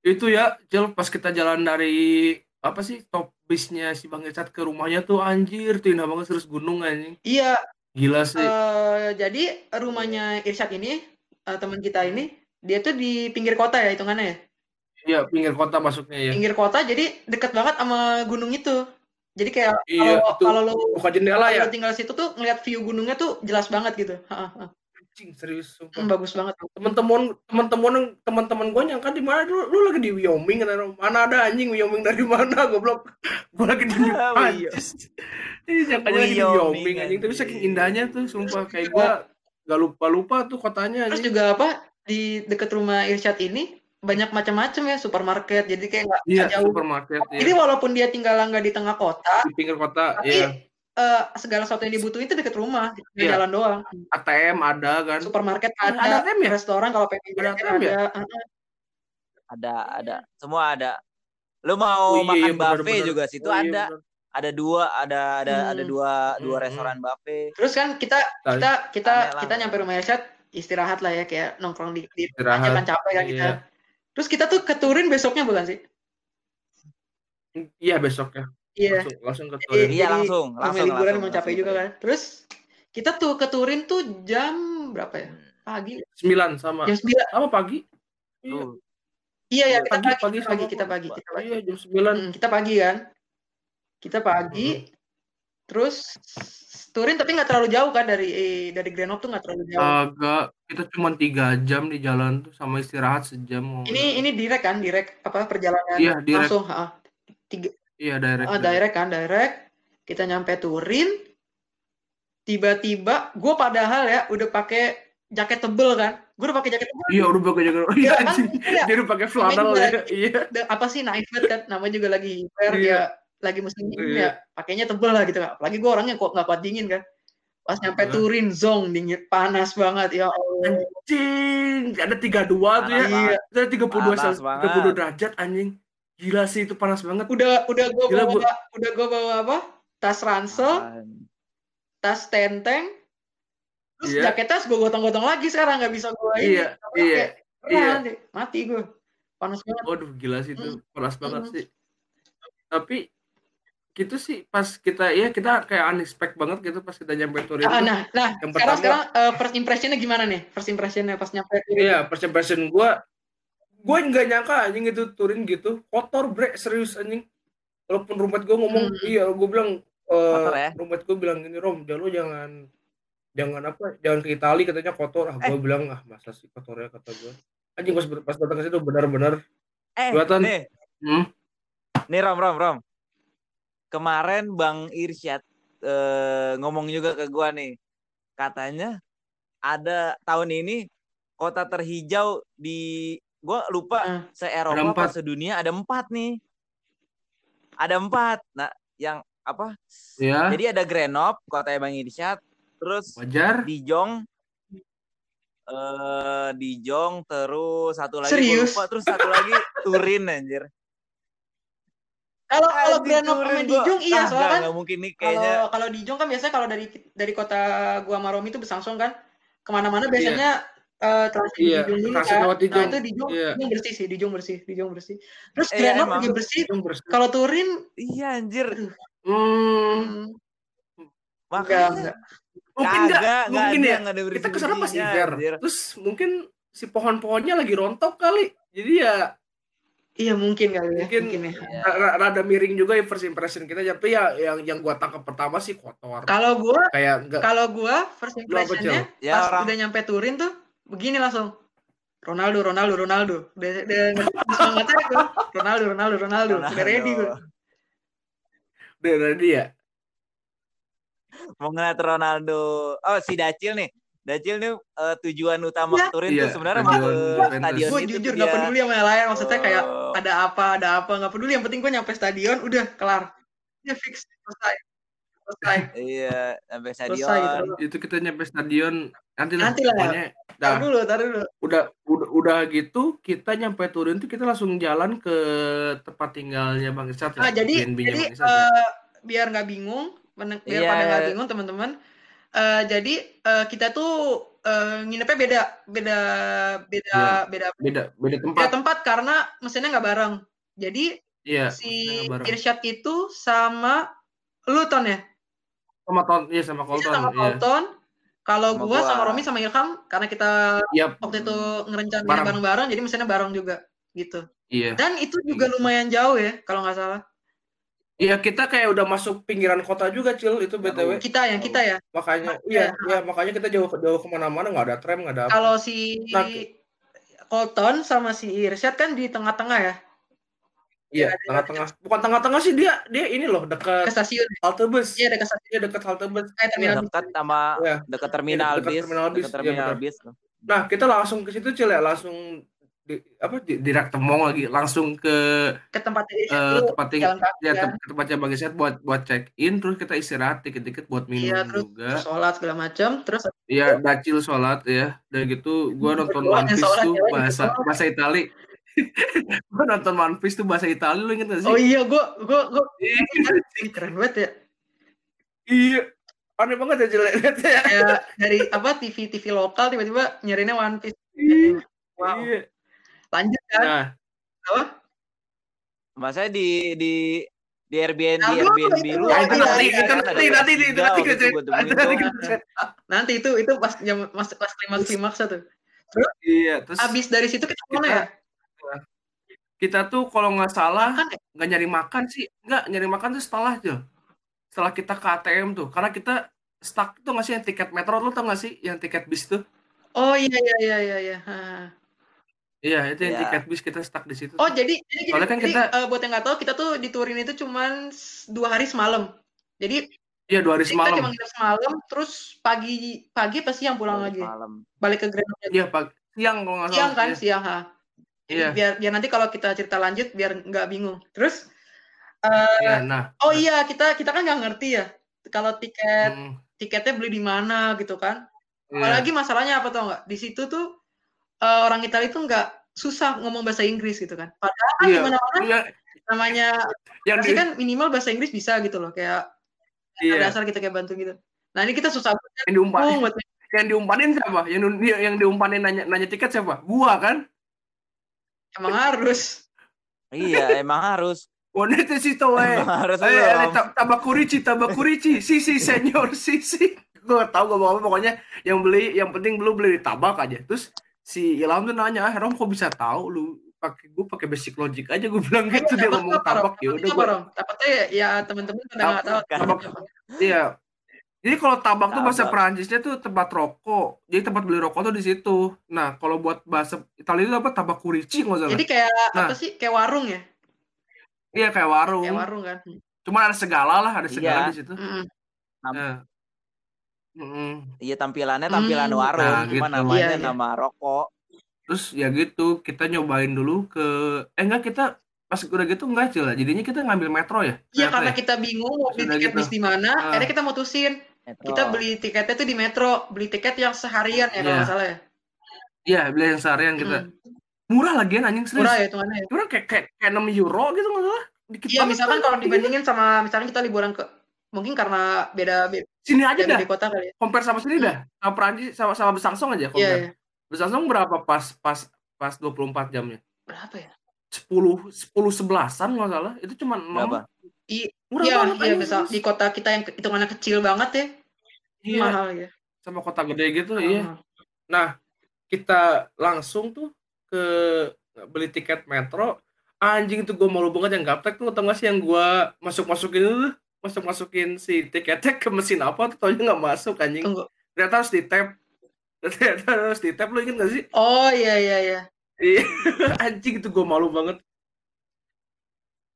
itu ya Cil pas kita jalan dari apa sih top bisnya si Bang Icat ke rumahnya tuh anjir tuh indah banget terus gunung anjing. Iya gila sih. eh, jadi rumahnya Irsyad ini eh, teman kita ini dia tuh di pinggir kota ya hitungannya ya? Iya pinggir kota masuknya ya pinggir kota jadi deket banget sama gunung itu. Jadi kayak Iya, kalau kalau lo buka jendela ya? lo tinggal situ tuh ngeliat view gunungnya tuh jelas banget gitu. Ha, ha. Anjing serius sumpah. Hmm, bagus banget. Teman-teman teman-teman teman-teman gue nyangka di mana lu, lu lagi di Wyoming kan? Mana ada anjing Wyoming dari mana goblok? Gue lagi di New Wyoming. Prancis ini nyangkanya lagi di Wyoming, anjing. Tapi saking anjing. indahnya tuh sumpah kayak gue gak lupa lupa tuh kotanya terus anjing. juga apa di deket rumah Irsyad ini banyak macam-macam ya supermarket. Jadi kayak nggak iya nggak jauh. supermarket jadi ya walaupun dia tinggal nggak di tengah kota di pinggir kota tapi ya eh, segala sesuatu yang dibutuhin itu deket rumah tinggal Iya. jalan doang ATM ada kan supermarket Ada ada, ATM ya? restoran kalau pengen Ada ATM ya? ada Heeh. ada ada semua ada lu mau oh iya makan iya buffet juga situ oh, iya, ada benar. ada dua ada ada Hmm. ada dua dua Hmm, restoran buffet terus kan kita kita kita Aneh kita nyampe rumah Irsyad istirahat lah ya kayak nongkrong di, di Istirahat, aja kan capek kan kita iya. terus kita tuh keturin besoknya bukan sih iya besoknya iya. Langsung langsung ke Turin Iya, jadi langsung, langsung, liburan langsung, emang capek langsung juga Turin. kan. Terus kita tuh keturin tuh jam berapa ya? Hmm. pagi. Sembilan sama. Jam sembilan. Sama pagi? Iya. Tuh. iya ya kita pagi pagi, pagi kita pagi kita pagi kita pagi. Iya jam sembilan. Hmm, kita pagi kan. Kita pagi. Terus turin tapi nggak terlalu jauh kan dari eh, dari Grenoble tuh nggak terlalu jauh. Agak kita cuma tiga jam di jalan tuh sama istirahat sejam mau ini ini direct kan direct apa perjalanan Iya, direct. langsung ha, tiga iya direct, ah, direct. kan direct. Kita nyampe Turin tiba-tiba gue padahal ya udah pakai jaket tebel kan. Gue udah pakai jaket tebel. Iya udah pakai jaket iya Iya kan? Iya. dia udah pakai flanel ya. iya. Apa sih naik banget kan? Namanya juga lagi hiper Iya. ya lagi musim dingin Iya. ya. Pakainya tebel lah gitu. Apalagi gue orangnya kok nggak kuat dingin kan. Pas nyampe Hah? Turin zong dingin panas banget. Ya Allah. Anjing ada tiga dua tuh ya. Iya. ada tiga puluh dua Panas tiga puluh derajat anjing gila sih itu panas banget udah udah gue Gila, bawa gua- udah gue bawa apa tas ransel tas tenteng Terus Iya. jaketnya gue gotong-gotong lagi sekarang nggak bisa gue ini. Iya, iya, iya. mati gue. Panas banget. Waduh, gila sih itu. Panas banget Mm. sih. Tapi gitu sih pas kita ya kita kayak unexpected banget gitu pas kita nyampe Turin Ah, nah, nah Yang sekarang pertama- sekarang eh, first impressionnya gimana nih? First impressionnya pas nyampe Turin. Iya, first impression gue, gue nggak nyangka anjing itu Turin gitu, kotor bre, serius anjing. Walaupun roommate gue ngomong, Hmm. iya, gue bilang, eh Kotor ya? gue bilang gini, Rom, jangan lu jangan, jangan apa, jangan ke Itali katanya kotor. Ah, gue bilang, ah masa sih kotornya kata gue. Anjing pas pas datang ke situ benar-benar, Eh, Kelihatan. nih, hmm, nih Rom, Rom, Rom. Kemarin Bang Irsyad eh, ngomong juga ke gua nih. Katanya ada tahun ini kota terhijau di gua lupa Ah. se-Eropa Ada apa empat. sedunia ada empat nih. Ada empat. Nah, yang apa? ya, Jadi ada Grenoble, kota Bang Irsyad, terus wajar. Dijon eh Dijon terus satu lagi gua Serius? lupa terus satu lagi Turin anjir. Kalau kalau Grenoble sama gua- Dijon iya soalnya kan nggak mungkin nih kayaknya kalau kalau Dijon kan biasanya kalau dari dari kota gua sama Romi itu besangsong kan ke mana-mana biasanya eh transit Iya, Dijon dulu transit kan. Nah itu Dijon, Iya. Dijon bersih sih, Dijon bersih, Dijon bersih. Terus Iya, Grenoble emang. juga bersih. Bersih. Kalau Turin, iya anjir. Hmm, hmm, enggak, Makanya enggak. mungkin kagak, nggak, nggak mungkin ya. yang ada Kita ke sana pas Iver, anjir. terus mungkin si pohon-pohonnya lagi rontok kali. Jadi ya Iya mungkin kali ya, Mungkin mungkin ya. Iya. ra- ra- rada miring juga ya first impression kita tapi ya yang yang gua tangkap pertama sih kotor Kalau gua kayak enggak kalau gua first impressionnya Ya, pas orang- udah nyampe Turin tuh begini langsung. Ronaldo, Ronaldo, Ronaldo. Udah, udah semangatnya tuh. Ronaldo, Ronaldo, Ronaldo. Udah ready gue. dari dia Mau ngeliat Ronaldo. Oh, si Dacil nih. Dacil nih eh, tujuan utama Iya. Turin Iya, tuh sebenarnya tujuan mau ke stadion Gue jujur tuh gak dia. peduli sama yang lain. Maksudnya kayak Oh. ada apa, ada apa. Gak peduli. Yang penting gue nyampe stadion, udah kelar. Udah fix. Selesai. Selesai. Iya, sampai Selesai stadion. gitu. itu kita nyampe stadion nanti lah Nanti lah. pokoknya Tar dah dulu, tar dulu. udah udah udah gitu kita nyampe Turin tuh kita langsung jalan ke tempat tinggalnya Bang Irsat Ah, ya jadi jadi Bang Irsat ya. eh, biar nggak bingung, biar Iya. pada nggak bingung teman-teman. Eh, jadi eh, kita tuh eh, nginepnya beda, beda, beda, Iya. beda, beda beda tempat beda tempat karena mesinnya nggak bareng. Jadi iya si. Irsyad itu sama Luton ya, sama Ton iya sama Iya, Colton sama iya Colton. Kalau gua gua. sama Romi sama Ilham karena kita iya waktu itu ngerencanain Bareng. bareng-bareng, jadi mesinnya bareng juga gitu. iya Dan itu juga lumayan jauh ya, kalau nggak salah. iya kita kayak udah masuk pinggiran kota juga cil itu btw Kita yang kita ya. makanya iya iya makanya kita jauh jauh ke mana-mana nggak ada tram nggak ada Kalau si Nah, Colton sama si Irsyad kan di tengah-tengah ya, iya tengah-tengah bukan tengah-tengah sih dia dia ini loh ke dekat stasiun. halte bus Iya dekat stasiun. dekat halte bus Kayak terminal. Dekat sama Iya. dekat terminal bis, terminal bis, dekat iya, terminal benar. bis. Nah, kita langsung ke situ Cil ya, langsung di apa di, di rak temong lagi, langsung ke ke tempat eh, dulu. tempat kaki ya, kan. tem- tempatnya Bang Isyad buat buat check in, terus kita istirahat dikit-dikit buat minum Iya, terus juga. sholat segala macam, terus Iya, dacil sholat ya. Dan gitu, gua nonton One Piece tuh ya, bahasa bahasa Itali. gua nonton One Piece tuh bahasa Itali, lu inget gak sih? oh iya gua gua gua Iya, Ih, keren banget ya. iya. Aneh banget ya jelek ya. Kayak dari apa TV TV lokal tiba-tiba nyarinya One Piece. Iya. Wow. Iya. Lanjut kan? Nah, Masa di di di Airbnb Nah, lu- Airbnb lu nanti, nanti, nanti, nanti. Nanti cerita. Nanti itu itu pas jam mas pas klimaks klimaks tuh. Iya, terus Abis dari situ kita ke mana Kita- ya? Kita tuh kalau nggak salah ya? nggak nyari makan sih nggak nyari makan tuh setelah tuh setelah kita ke ATM tuh karena kita stuck tuh nggak sih yang tiket metro lu tau nggak sih yang tiket bis tuh Oh iya iya iya iya iya. Ha. iya itu yang Iya. tiket bis kita stuck di situ Oh tuh. jadi jadi, Soalnya kan jadi, kita- eh, buat yang nggak tahu kita tuh di Turin itu cuman dua hari semalam. Jadi iya dua hari kita cuma semalam nginep semalam, terus pagi pagi pas siang pulang lagi, Malam. balik ke Grenoble. iya pagi siang kalau nggak salah Siang kan Iya. siang ha. Iya biar biar nanti kalau kita cerita lanjut biar nggak bingung. Terus eh, iya nah oh iya kita kita kan nggak ngerti ya kalau tiket mm, tiketnya beli di mana gitu kan. iya. Apalagi masalahnya apa tau nggak? Di situ tuh eh, orang Italia itu nggak susah ngomong bahasa Inggris gitu kan. Padahal kan Iya. di mana-mana Iya, namanya yang pasti di, kan minimal bahasa Inggris bisa gitu loh kayak dasar kita kayak bantu gitu. Nah ini kita susah banget yang buat yang diumpanin siapa? Yang yang diumpanin nanya nanya tiket siapa? Gua kan. Emang harus. Iya, emang harus. Wanita sih tuh, eh. Emang harus Eh, lu, eh, Rom. ta- tabakurici, tabakurici, si si senior, si si. Gue tau gak mau apa pokoknya yang beli, yang penting belum beli tabak aja. Terus si Ilham tuh nanya, ah Rom kok bisa tahu lu pakai gue pakai basic logic aja gue bilang gitu dia Dapat ngomong tabak ya udah gue Rom? Dapatnya ya, ya teman-teman pada nggak tahu. Tabak. iya jadi kalau tabak tuh bahasa Tabak. Perancisnya tuh tempat rokok jadi tempat beli rokok tuh di situ nah kalau buat bahasa Italia itu apa tabak kurici nggak salah Jadi kayak Nah. apa sih? Kayak warung ya? iya kayak warung Kayak warung kan. cuma ada segala lah ada segala Iya. di situ Mm-mm. Nah. Mm-mm. Iya tampilannya tampilan Hmm. warung, Nah, cuma gitu. namanya Iya, iya. nama rokok. terus ya gitu kita nyobain dulu ke eh enggak kita pas udah gitu enggak cil jadinya kita ngambil metro ya Iya karena ya? kita bingung mau beli tiket gitu. bis di mana, Ah. akhirnya kita mutusin Metro. kita beli tiketnya tuh di Metro, beli tiket yang seharian ya kalau Iya. nggak salah ya. iya beli yang seharian kita Mm. murah lagi anjing serius Murah ya hitungannya ya. Murah kayak kayak kayak 6 euro gitu nggak salah dikit Iya banget misalkan kan. kalau dibandingin sama misalnya kita liburan ke mungkin karena beda beda, sini aja dah di kota kali ya. compare sama sini dah sama Perancis sama sama Besangsong aja compare iya. Besangsong berapa pas pas pas 24 jamnya Berapa ya? 10 10 11-an nggak salah itu cuma 6 Berapa? I- murah Iya, banget iya misal serius. di kota kita yang hitungannya kecil banget ya, iya mahal ya. sama kota gede gitu iya Mahal. Nah, kita langsung tuh ke beli tiket metro. Anjing itu gue malu banget yang gaptek tuh, tau gak sih yang gue masuk-masukin itu tuh, masuk-masukin si tiketnya ke mesin apa tuh, taunya nggak masuk anjing. Tunggu. Ternyata harus di tap. Ternyata harus di tap, lu inget gak sih? Oh iya iya iya. Iya, anjing itu gue malu banget.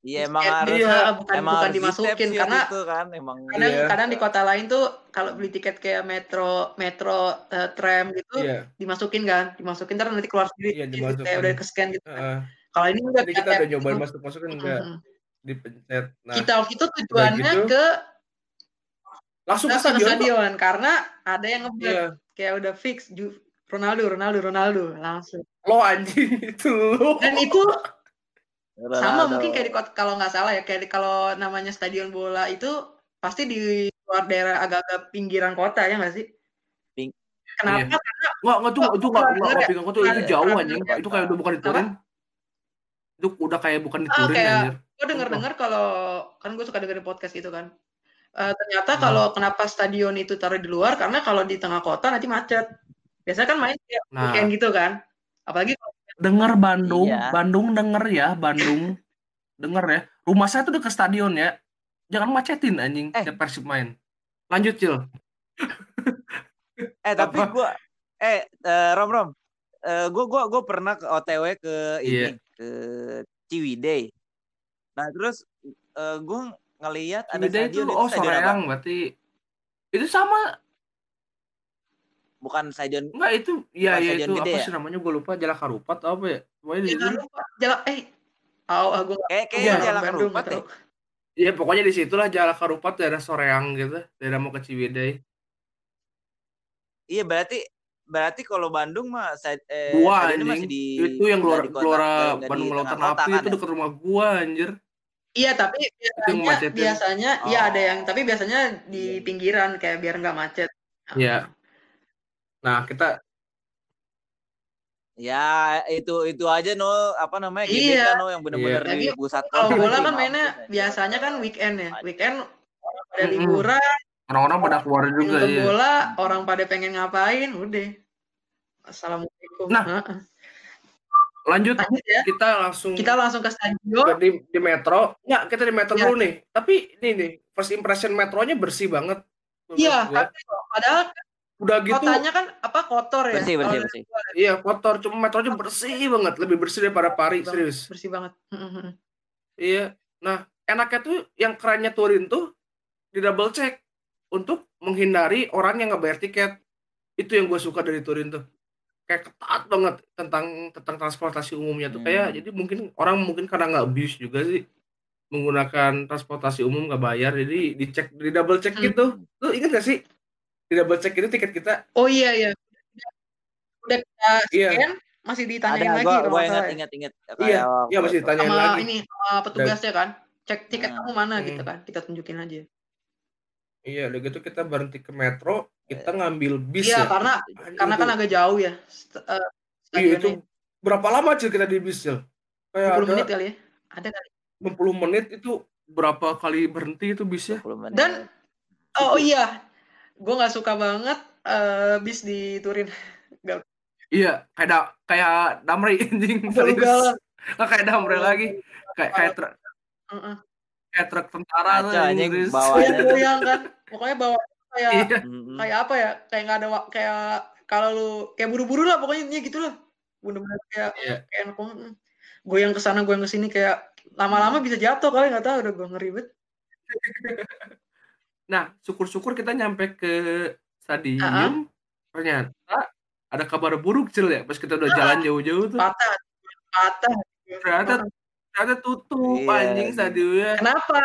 Iya emang Eh, harus iya, bukan emang bukan harus dimasukin karena itu kan emang kadang Iya. kadang di kota lain tuh kalau beli tiket kayak metro metro eh, tram gitu Iya, dimasukin kan dimasukin ntar nanti keluar sendiri Iya, kayak dimasukin. udah ke scan gitu kan. heeh. kalau ini udah kita kayak udah nyobain gitu. masuk-masukin Mm, enggak mm, mm. dipencet. Nah, kita waktu itu tujuannya gitu. ke langsung ke langsung ke stadion. stadion karena ada yang ngebet Iya. kayak udah fix Ronaldo Ronaldo Ronaldo langsung Lo anjing itu lo. dan itu sama Ronaldo. mungkin kayak di kota kalau nggak salah ya kayak di- kalau namanya stadion bola itu pasti di luar daerah agak-agak pinggiran kota ya nggak sih? Ping- Kenapa? Iya. Nggak, nggak tuh, Oh, itu nggak, nggak, denger nggak ya? pinggangku tuh, itu jauh anjing. denger ya? Itu kayak udah bukan di Turin. Itu udah kayak bukan di Ah, Turin anjir. Gue denger-dengar kalau kan gue suka dengerin podcast itu kan. Eh, ternyata Hmm. kalau kenapa stadion itu taruh di luar karena kalau di tengah kota nanti macet. Biasanya kan main kayak Nah, weekend gitu kan. Apalagi denger Bandung, Iya. Bandung denger ya, Bandung. denger ya. Rumah saya tuh dekat stadion ya. Jangan macetin anjing Eh. Persib main. Lanjut, Cil. Eh tapi Apa? gua eh eh, Rom Rom. Eh gua gua gua pernah ke OTW ke ini Iya. ke Ciwidey. Nah, terus eh gua ngelihat ada Ciwidey itu stadion itu oh stadion? Soreang berarti. Itu sama Bukan stadion enggak itu ya Bukan ya stadion itu gede apa ya? sih namanya gue lupa Jalak Harupat atau apa ya? Pokoknya di lupa jalan eh oh, gue kayak kayak Iya, Jalan Bandung Karupat nggak ya. Iya, pokoknya di situlah Jalak Harupat daerah Soreang gitu, daerah mau ke Ciwidey. Iya, berarti berarti kalau Bandung mah sa- eh, Gua anjing. masih di itu yang di kota- nggak di Bandung Lautan Api kan itu ya? dekat rumah gua anjir. Iya tapi biasanya biasanya iya Oh. ada yang tapi biasanya di Iya. pinggiran kayak biar nggak macet. Iya. Nah, kita Ya, itu itu aja no apa namanya Iya. GBK no yang benar-benar Iya. di pusat Kalau bola kan mainnya biasanya kan weekend ya. Weekend orang pada Mm-mm. liburan, orang-orang pada keluar juga ya. bola, orang pada pengen ngapain, udah. Assalamualaikum. Nah, Heeh. Lanjut lanjut ya. kita langsung Kita langsung ke stadion. di, di metro. Nggak, kita di metro Iya. dulu nih. Tapi ini nih, first impression metronya bersih banget. Iya, padahal Udah gitu, kotanya kan apa kotor ya. Bersih, bersih, Kalau bersih. iya kotor. Cuma metronya bersih banget, lebih bersih daripada Paris, Bersih serius. bersih banget. Heeh. Iya. Nah, enaknya tuh yang kerennya Turin tuh di double check untuk menghindari orang yang nggak bayar tiket. Itu yang gue suka dari Turin tuh. Kayak ketat banget tentang tentang transportasi umumnya tuh. Kayak Hmm. jadi mungkin orang mungkin karena nggak abuse juga sih menggunakan transportasi umum nggak bayar jadi dicek di double check Hmm. gitu. Lu inget gak sih? Di double check itu tiket kita. Oh iya iya. Udah kita Iya. scan masih ditanyain Ada lagi gua gua ingat ya. ingat ingat Iya, iya masih ditanyain sama lagi. ini sama petugasnya kan. Cek tiket Nah. kamu mana Hmm. gitu kan. Kita tunjukin aja. Iya, udah gitu kita berhenti ke metro, kita ngambil bis Iya, ya. karena Anjing karena kan agak jauh ya. eh, Iya itu berapa lama Cil kita di bis Cil? Kayak 20 ada menit kali ya. Ada kali. 60 menit itu berapa kali berhenti itu bisnya? 20 menit. Dan oh, oh iya, gue nggak suka banget eh, bis di Turin. Gak Iya, kayak da, kayak Damri anjing serius. Nggak kayak Damri lagi. Kayak kayak truk Heeh. kayak truk tentara tuh anjing, serius. bawa- Goyang-goyang kan. Pokoknya bawa kayak Iya. Kayak apa ya? Kayak nggak ada kayak kalau lu kayak buru-buru lah pokoknya intinya gitu lah. Bener-bener kayak Iya. kayak enak banget. Goyang ke sana, goyang ke sini kayak lama-lama bisa jatuh kali nggak tahu udah gue ngeribet. Nah, syukur-syukur kita nyampe ke stadium. Ternyata ada kabar buruk Cil ya. Pas kita udah jalan jauh-jauh tuh. Patah, patah. Ternyata ternyata tutup Iya, anjing anjing. stadionnya. Kenapa?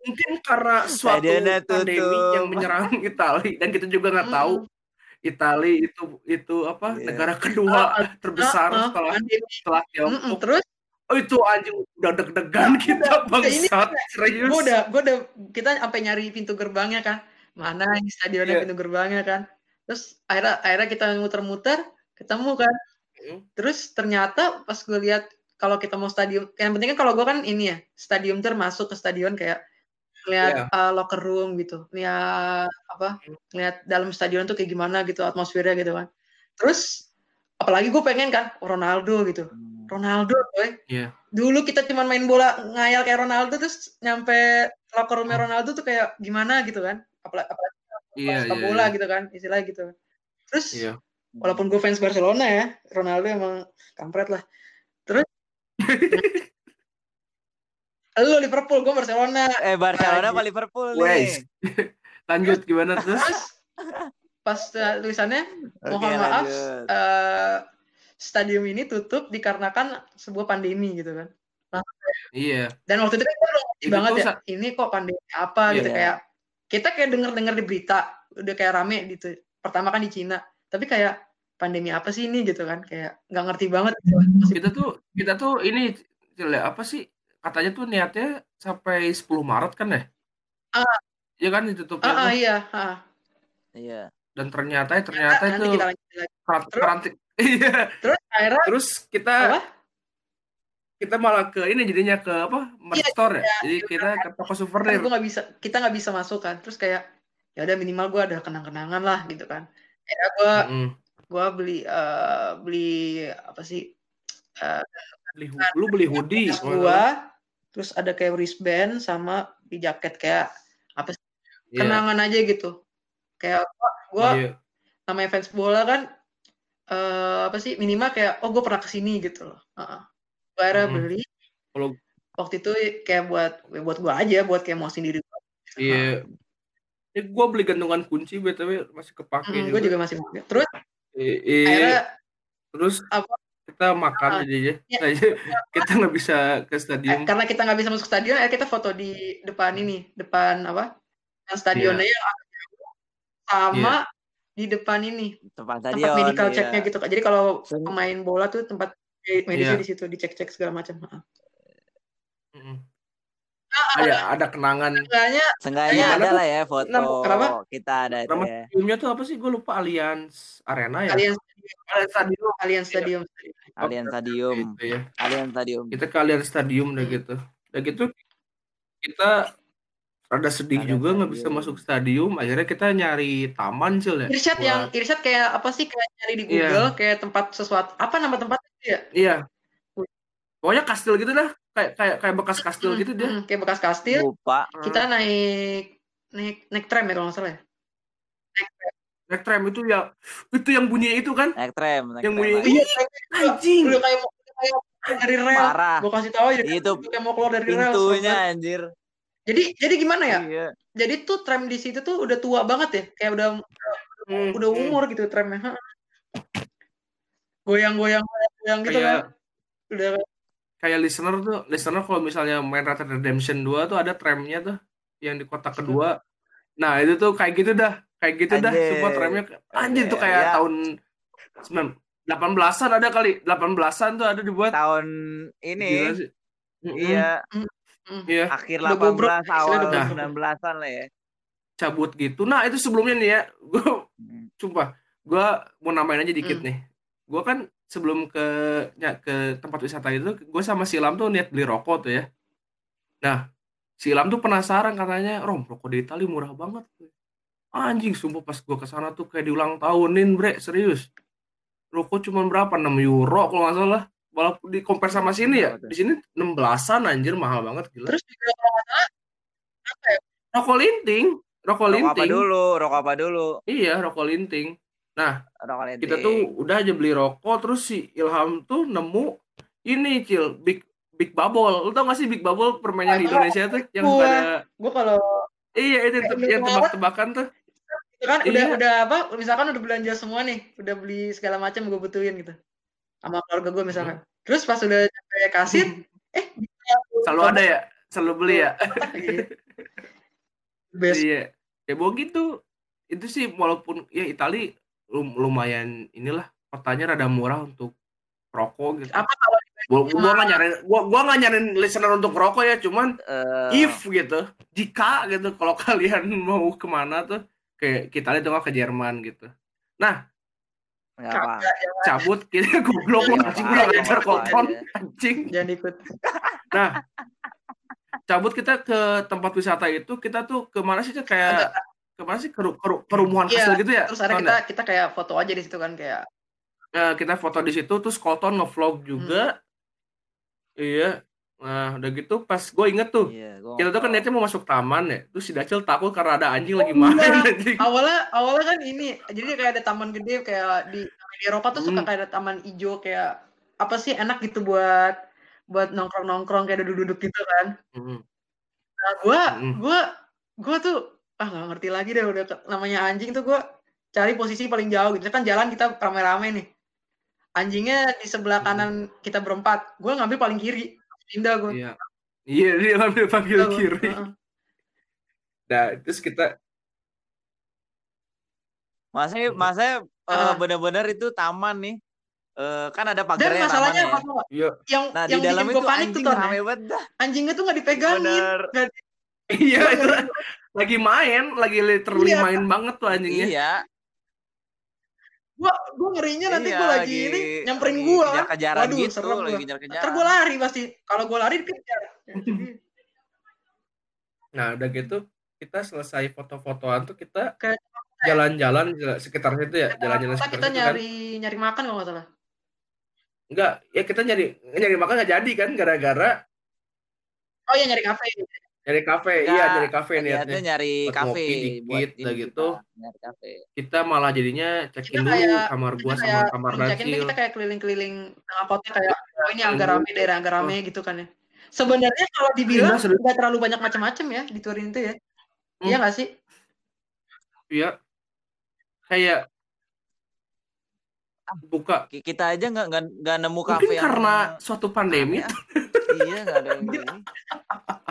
Mungkin karena suatu Stadionnya pandemi tutup. yang menyerang Itali dan kita juga nggak tahu Itali itu itu apa Iya. negara kedua terbesar Heeh, setelah pandemi. setelah Tiongkok. Terus Oh itu anjing udah deg-degan kita ini bangsat serius. gue udah gue udah kita sampai nyari pintu gerbangnya kan mana ini stadionnya Iya. pintu gerbangnya kan terus akhirnya akhirnya kita muter-muter ketemu kan Hmm. terus ternyata pas gue lihat kalau kita mau stadium yang penting kan kalau gue kan ini ya stadium ter masuk ke stadion kayak lihat uh, locker room gitu lihat apa Hmm. lihat dalam stadion tuh kayak gimana gitu atmosfernya gitu kan terus apalagi gue pengen kan Ronaldo gitu Ronaldo boy Iya. dulu kita cuma main bola ngayal kayak Ronaldo terus nyampe locker roomnya Ronaldo tuh kayak gimana gitu kan apalagi, apalagi Iya iya. bola iya. gitu kan istilahnya gitu terus Iya. walaupun gue fans Barcelona ya Ronaldo emang kampret lah terus lu Liverpool gue Barcelona Eh Barcelona Lagi. apa Liverpool Wes. nih? Lanjut gimana terus? pas uh, tulisannya mohon maaf lanjut. eh, stadium ini tutup dikarenakan sebuah pandemi gitu kan Iya. dan waktu itu kan gue Itu banget ya ini kok pandemi apa Iya. gitu kayak kita kayak denger dengar di berita udah kayak rame gitu pertama kan di Cina tapi kayak pandemi apa sih ini gitu kan kayak nggak ngerti banget gitu. Masih- Kita tuh kita tuh ini ya, apa sih katanya tuh niatnya sampai 10 Maret kan ya? Ah. Iya kan ditutupnya ah, ah, tuh. iya ah. Iya. dan ternyata ternyata nanti itu kita iya. Terus akhirnya terus kita apa? kita malah ke ini jadinya ke apa? Merch Iya, store ya? iya, jadi iya. kita ke toko kan souvenir gue nggak bisa kita nggak bisa masuk kan. Terus kayak ya udah minimal gue ada kenang-kenangan lah gitu kan. Ya gue Mm-mm. gue beli eh, beli apa sih? Eh, beli lu beli hoodie salah. terus ada kayak wristband sama di jaket kayak apa sih? Kenangan aja gitu. Kayak gua iya. namanya fans bola kan eh apa sih minimal kayak oh gue pernah ke sini gitu loh. Heeh. Gua akhirnya Mm-mm. beli. Kalau- waktu itu kayak buat buat gua aja buat kayak mau sendiri iya. Ini gua beli gantungan kunci btw masih kepake Mm, juga, gua juga. masih mau terus I- i- akhirnya terus apa? kita makan Ah, aja ya. Iya. kita nggak bisa ke eh, stadium karena kita nggak bisa masuk stadion akhirnya kita foto di depan ini depan apa? Yang stadionnya Iya. yang sama di depan ini Tempat tempat stadion. medical iya. checknya gitu Kak. Jadi kalau pemain bola tuh tempat medisnya Iya. di situ dicek-cek segala macam. Heeh. Mm-mm. ada ada kenangan Seenggaknya Gimana ada lah ya foto kenapa? kita ada itu nama ya. stadiumnya tuh apa sih gue lupa Allianz Arena ya Allianz Allianz Stadium Allianz Stadium. Allianz Stadium. gitu ya Allianz Stadium. kita ke Allianz Stadium udah Hmm. gitu udah gitu kita rada sedih Allianz juga nggak bisa masuk stadium akhirnya kita nyari taman cil ya Irsyad buat- yang Irsyad kayak apa sih kayak nyari di Iya. Google kayak tempat sesuatu apa nama tempatnya itu ya? iya pokoknya kastil gitu dah kayak kayak kayak bekas kastil Mm, gitu dia mm, kayak bekas kastil. Lupa. Kita naik naik naik tram ya kalau nggak salah ya. naik tram itu ya itu yang bunyi itu kan Naik tram. Naik yang tram bunyi. Iya, anjing udah kayak mau kayak mau dari rel. Parah. Gue kasih tahu aja. Itu udah kayak mau keluar dari rel. Pintunya anjir. Jadi jadi gimana ya? Iya. Jadi tuh tram di situ tuh udah tua banget ya. Kayak udah Hmm, udah hmm. umur gitu tramnya. Goyang-goyang goyang gitu kayak kan. Udah kayak listener tuh listener kalau misalnya main Red Dead Redemption 2 tuh ada tramnya tuh yang di kota kedua nah itu tuh kayak gitu dah kayak gitu dah Anjir. semua tramnya anjir tuh Iya, kayak iya. tahun 18-an ada kali 18-an tuh ada dibuat Tahun ini iya Hmm. Iya, Akhir Udah bobrok, 18 istilahnya awal udah bobrok. 19-an lah ya. cabut gitu. Nah, itu sebelumnya nih ya, gue Hmm. sumpah, gue mau nambahin aja dikit Hmm. nih. Gue kan sebelum ke ya, ke tempat wisata itu, gue sama si Ilham tuh niat beli rokok tuh ya. Nah, si Ilham tuh penasaran katanya, Rom, rokok di Itali murah banget. Anjing, sumpah pas gue ke sana tuh kayak diulang tahunin, bre, serius. Rokok cuma berapa? 6 euro kalau nggak salah. Walaupun di compare sama sini ya, di sini 16-an anjir, mahal banget gila. Terus juga kalau apa ya? Rokok linting, rokok Rokok apa linting. dulu? Rokok apa dulu? Iya, rokok linting. Nah, Rokok lenting. kita tuh udah aja beli rokok terus si Ilham tuh nemu ini cil big big bubble lu tau gak sih big bubble permainan di Indonesia tuh yang gua. suka ada Gue kalau iya itu yang tebak-tebakan tuh itu kan udah Iya. udah apa? Misalkan udah belanja semua nih, udah beli segala macam gue butuhin gitu. Sama keluarga gue misalkan. Terus pas udah nyampe kasir, eh bisa selalu ada ya selalu beli ya Gitu. Best. iya ya bawa gitu itu sih walaupun ya Itali lum- lumayan inilah kotanya rada murah untuk rokok gitu Apa kalau gua gua nggak nyariin gua gua nggak nyariin listener untuk rokok ya cuman Eh, if gitu jika gitu kalau kalian mau ke mana tuh kayak kita lihat ke Jerman gitu nah. Kagak ya cabut kita goblok Iya, lu nggak anjing apa-apa, kurang ajar nggak apa-apa koton anjing. Jangan ikut. nah cabut kita ke tempat wisata itu kita tuh ke mana sih kayak ke mana sih? Ke, ru- ke, ru- ke rumah Iya, kecil gitu ya? Terus ada kita kita kayak foto aja di situ kan kayak Nah, kita foto di situ terus Colton ngevlog juga. Iya nah udah gitu pas gue inget tuh Iya, gua kita tuh kan niatnya mau masuk taman ya terus si Dacil takut karena ada anjing lagi Oh, main iya. anjing awalnya awalnya kan ini jadi kayak ada taman gede kayak di di Eropa tuh suka Hmm. kayak ada taman hijau kayak apa sih enak gitu buat buat nongkrong nongkrong kayak duduk-duduk gitu kan Mm. nah gua Mm. gua gua tuh ah nggak ngerti lagi deh udah namanya anjing tuh gua cari posisi paling jauh gitu kan jalan kita rame-rame nih anjingnya di sebelah Hmm. kanan kita berempat gua ngambil paling kiri pindah gua Iya. Iya, dia ngambil panggil Pindah kiri. Nah, terus kita Masanya, Hmm. masanya eh, bener-bener itu taman nih. Eh, kan ada dan pagarnya masalahnya apa iya, yang Nah, di yang dalam bikin itu panik tuh anjing Ton, ya. rame banget dah. anjingnya tuh nggak dipegangin iya itu lagi main, lagi literally Iya. main banget tuh anjingnya. Iya. Gua gua ngerinya nanti iya, gua lagi, ini nyamperin gua. kan kejar-kejaran waduh gitu, serem lagi kejar-kejaran. ntar gua lari pasti. Kalau gua lari dikejar Nah, udah gitu kita selesai foto-fotoan tuh kita Ke- jalan-jalan jala- sekitar situ ya, jalan-jalan kita, sekitar kita kan. nyari nyari makan kalau nggak salah. Enggak, ya kita nyari nyari makan nggak jadi kan gara-gara oh iya nyari kafe nyari kafe. Enggak, Iya, nyari kafe Niatnya niatnya. nyari Buat kafe buat dikit, ini udah gitu. kita, nyari kafe. Kita malah jadinya check-in Kita dulu kayak- kamar gua sama kayak kamar Dacil. kita kayak keliling-keliling tengah kota kayak oh ini agak rame daerah agak rame gitu kan ya sebenarnya kalau dibilang Iya, nggak terlalu banyak macam-macam ya di Turin itu ya Hmm. iya nggak sih Iya. Kayak buka Ki- Kita aja nggak nggak nemu kafe mungkin yang karena suatu pandemi ah. iya nggak ada yang ini.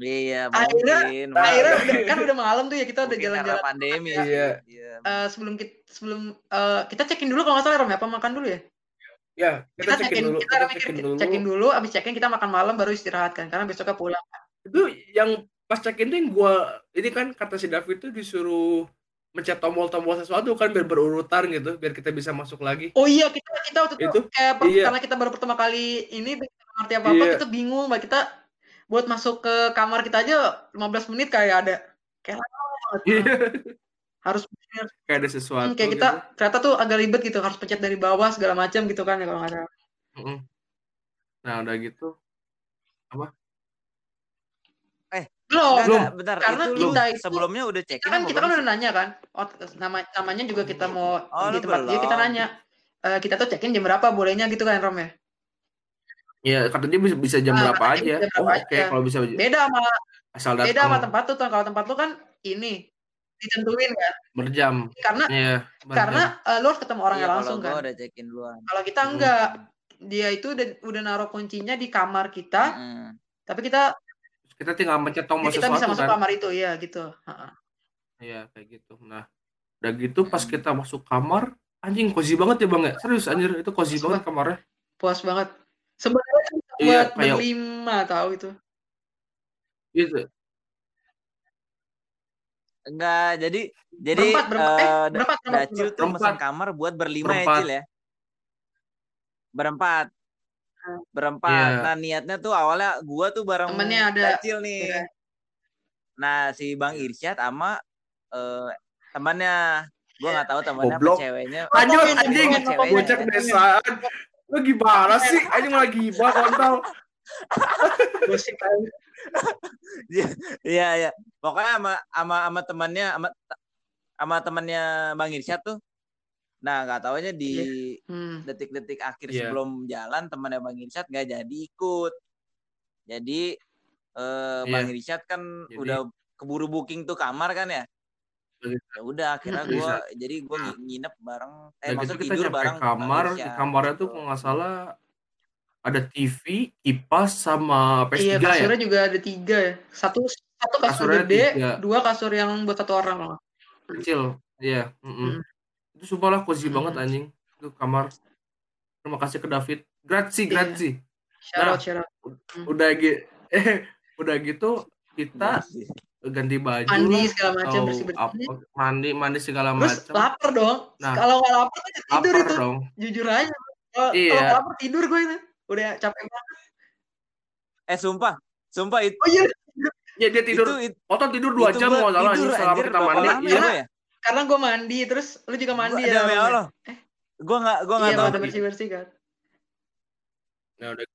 Iya, Akhirnya- mungkin. akhirnya mungkin. udah, kan udah malam tuh ya kita udah jalan-jalan pandemi Iya. sih. Iya. Eh, sebelum kita sebelum eh, kita check-in dulu kalau nggak salah Rom ya apa makan dulu ya ya kita, check-in dulu kita kita check-in dulu check-in dulu abis check-in kita makan malam baru istirahat kan karena besoknya pulang itu yang pas check-in tuh yang gua ini kan kata si David tuh disuruh mencet tombol-tombol sesuatu kan biar berurutan gitu biar kita bisa masuk lagi oh iya kita kita waktu itu, Itu, kayak per- iya. karena kita baru pertama kali ini ngerti apa apa Iya. kita bingung mbak kita buat masuk ke kamar kita aja 15 menit kayak ada kayak. Iya. harus bener. kayak ada sesuatu Hmm, kayak kita ternyata tuh agak ribet gitu harus pencet dari bawah segala macam gitu kan ya kalau nggak salah gitu. Mm-mm. nah udah gitu belum Enggak, belum. enggak, bentar. Karena itu kita itu- sebelumnya udah kita kan kita kan udah nanya kan oh nama namanya juga kita mau Oh, di tempat dia kita belum. nanya Eh, kita tuh check-in jam berapa bolehnya gitu kan Rom ya ya katanya bisa bisa jam Ah, berapa aja. bisa jam oh oke aja. kalau bisa beda sama asal beda sama datang. tempat tuh kalau tempat lu kan ini ditentuin kan berjam. Karena Iya, berjam. karena eh, lu harus ketemu orangnya Iya, langsung kalau kan. gua udah duluan. kalau kita Hmm. enggak dia itu udah, udah naruh kuncinya di kamar kita Heeh. tapi kita kita tinggal mencet tombol kita bisa masuk kan? kamar itu ya gitu. Iya kayak gitu. Nah udah gitu pas Hmm. kita masuk kamar anjing cozy banget ya bang ya? Serius anjir itu cozy Cozy banget. kamarnya. Puas banget sebenarnya Iya, buat kayak berlima tahu itu. gitu. Enggak, jadi jadi Berempat, berempat. Eh, eh, berempat, berempat, Dacil tuh Berempat. pesan kamar buat berlima ya, Berempat. Cil ya. Berempat. Berempat. Iya. Nah, niatnya tuh awalnya gua tuh bareng Temennya ada. Dacil nih. Iya. Nah, si Bang Irsyad sama eh temannya. Gua nggak tahu temannya apa ceweknya. Anjing, Ngomongin, anjing, bocah kedesaan. Lu gimana sih? Anjing lagi gibah kontol. Gosip aja. Iya, iya. Pokoknya sama sama sama temannya sama sama temannya Bang Irsyad tuh. Nah, nggak taunya di Hmm. detik-detik akhir Iya. sebelum jalan temannya Bang Irsyad nggak jadi ikut. Jadi eh, Bang Iya. Irsyad kan Jadi- udah keburu booking tuh kamar kan ya. Iya. Ya udah akhirnya Mm-mm. gua jadi gua ngi- nginep bareng eh Udah maksud gitu kita tidur nyampe bareng kamar, di kamarnya tuh kalau nggak salah ada TV, kipas sama PS3 Iya, ya. kasurnya juga ada tiga ya. Satu satu kasur Kasurnya gede, tiga. dua kasur yang buat satu orang loh. Kecil. Iya, mm-mm. Hmm. Itu sumpah lah cozy Hmm. banget anjing. Itu kamar. Terima kasih ke David. Grazie, Iya. grazie. Shout Nah. out, shout out. Hmm. Udah gitu eh udah gitu kita Iya. Ganti baju Mandi segala macam atau bersih-bersih. apa, mandi mandi segala Terus macam. lapar dong. Nah. Kalau nggak lapar tuh tidur Lapar itu. dong. Jujur aja. Kalau Iya. lapar tidur gue itu. Udah capek banget. Eh sumpah, sumpah itu Oh iya, Ya dia tidur, itu, itu, Otot tidur 2 itu jam kalau salah tidur, selama anjir, kita mandi. lama Iya. ya, ya? karena gue mandi terus lu juga mandi Gua- ya. demi? Allah. Eh. Gua nggak gua nggak Iya, tahu pada tuh. bersih-bersih kan. Nah, udah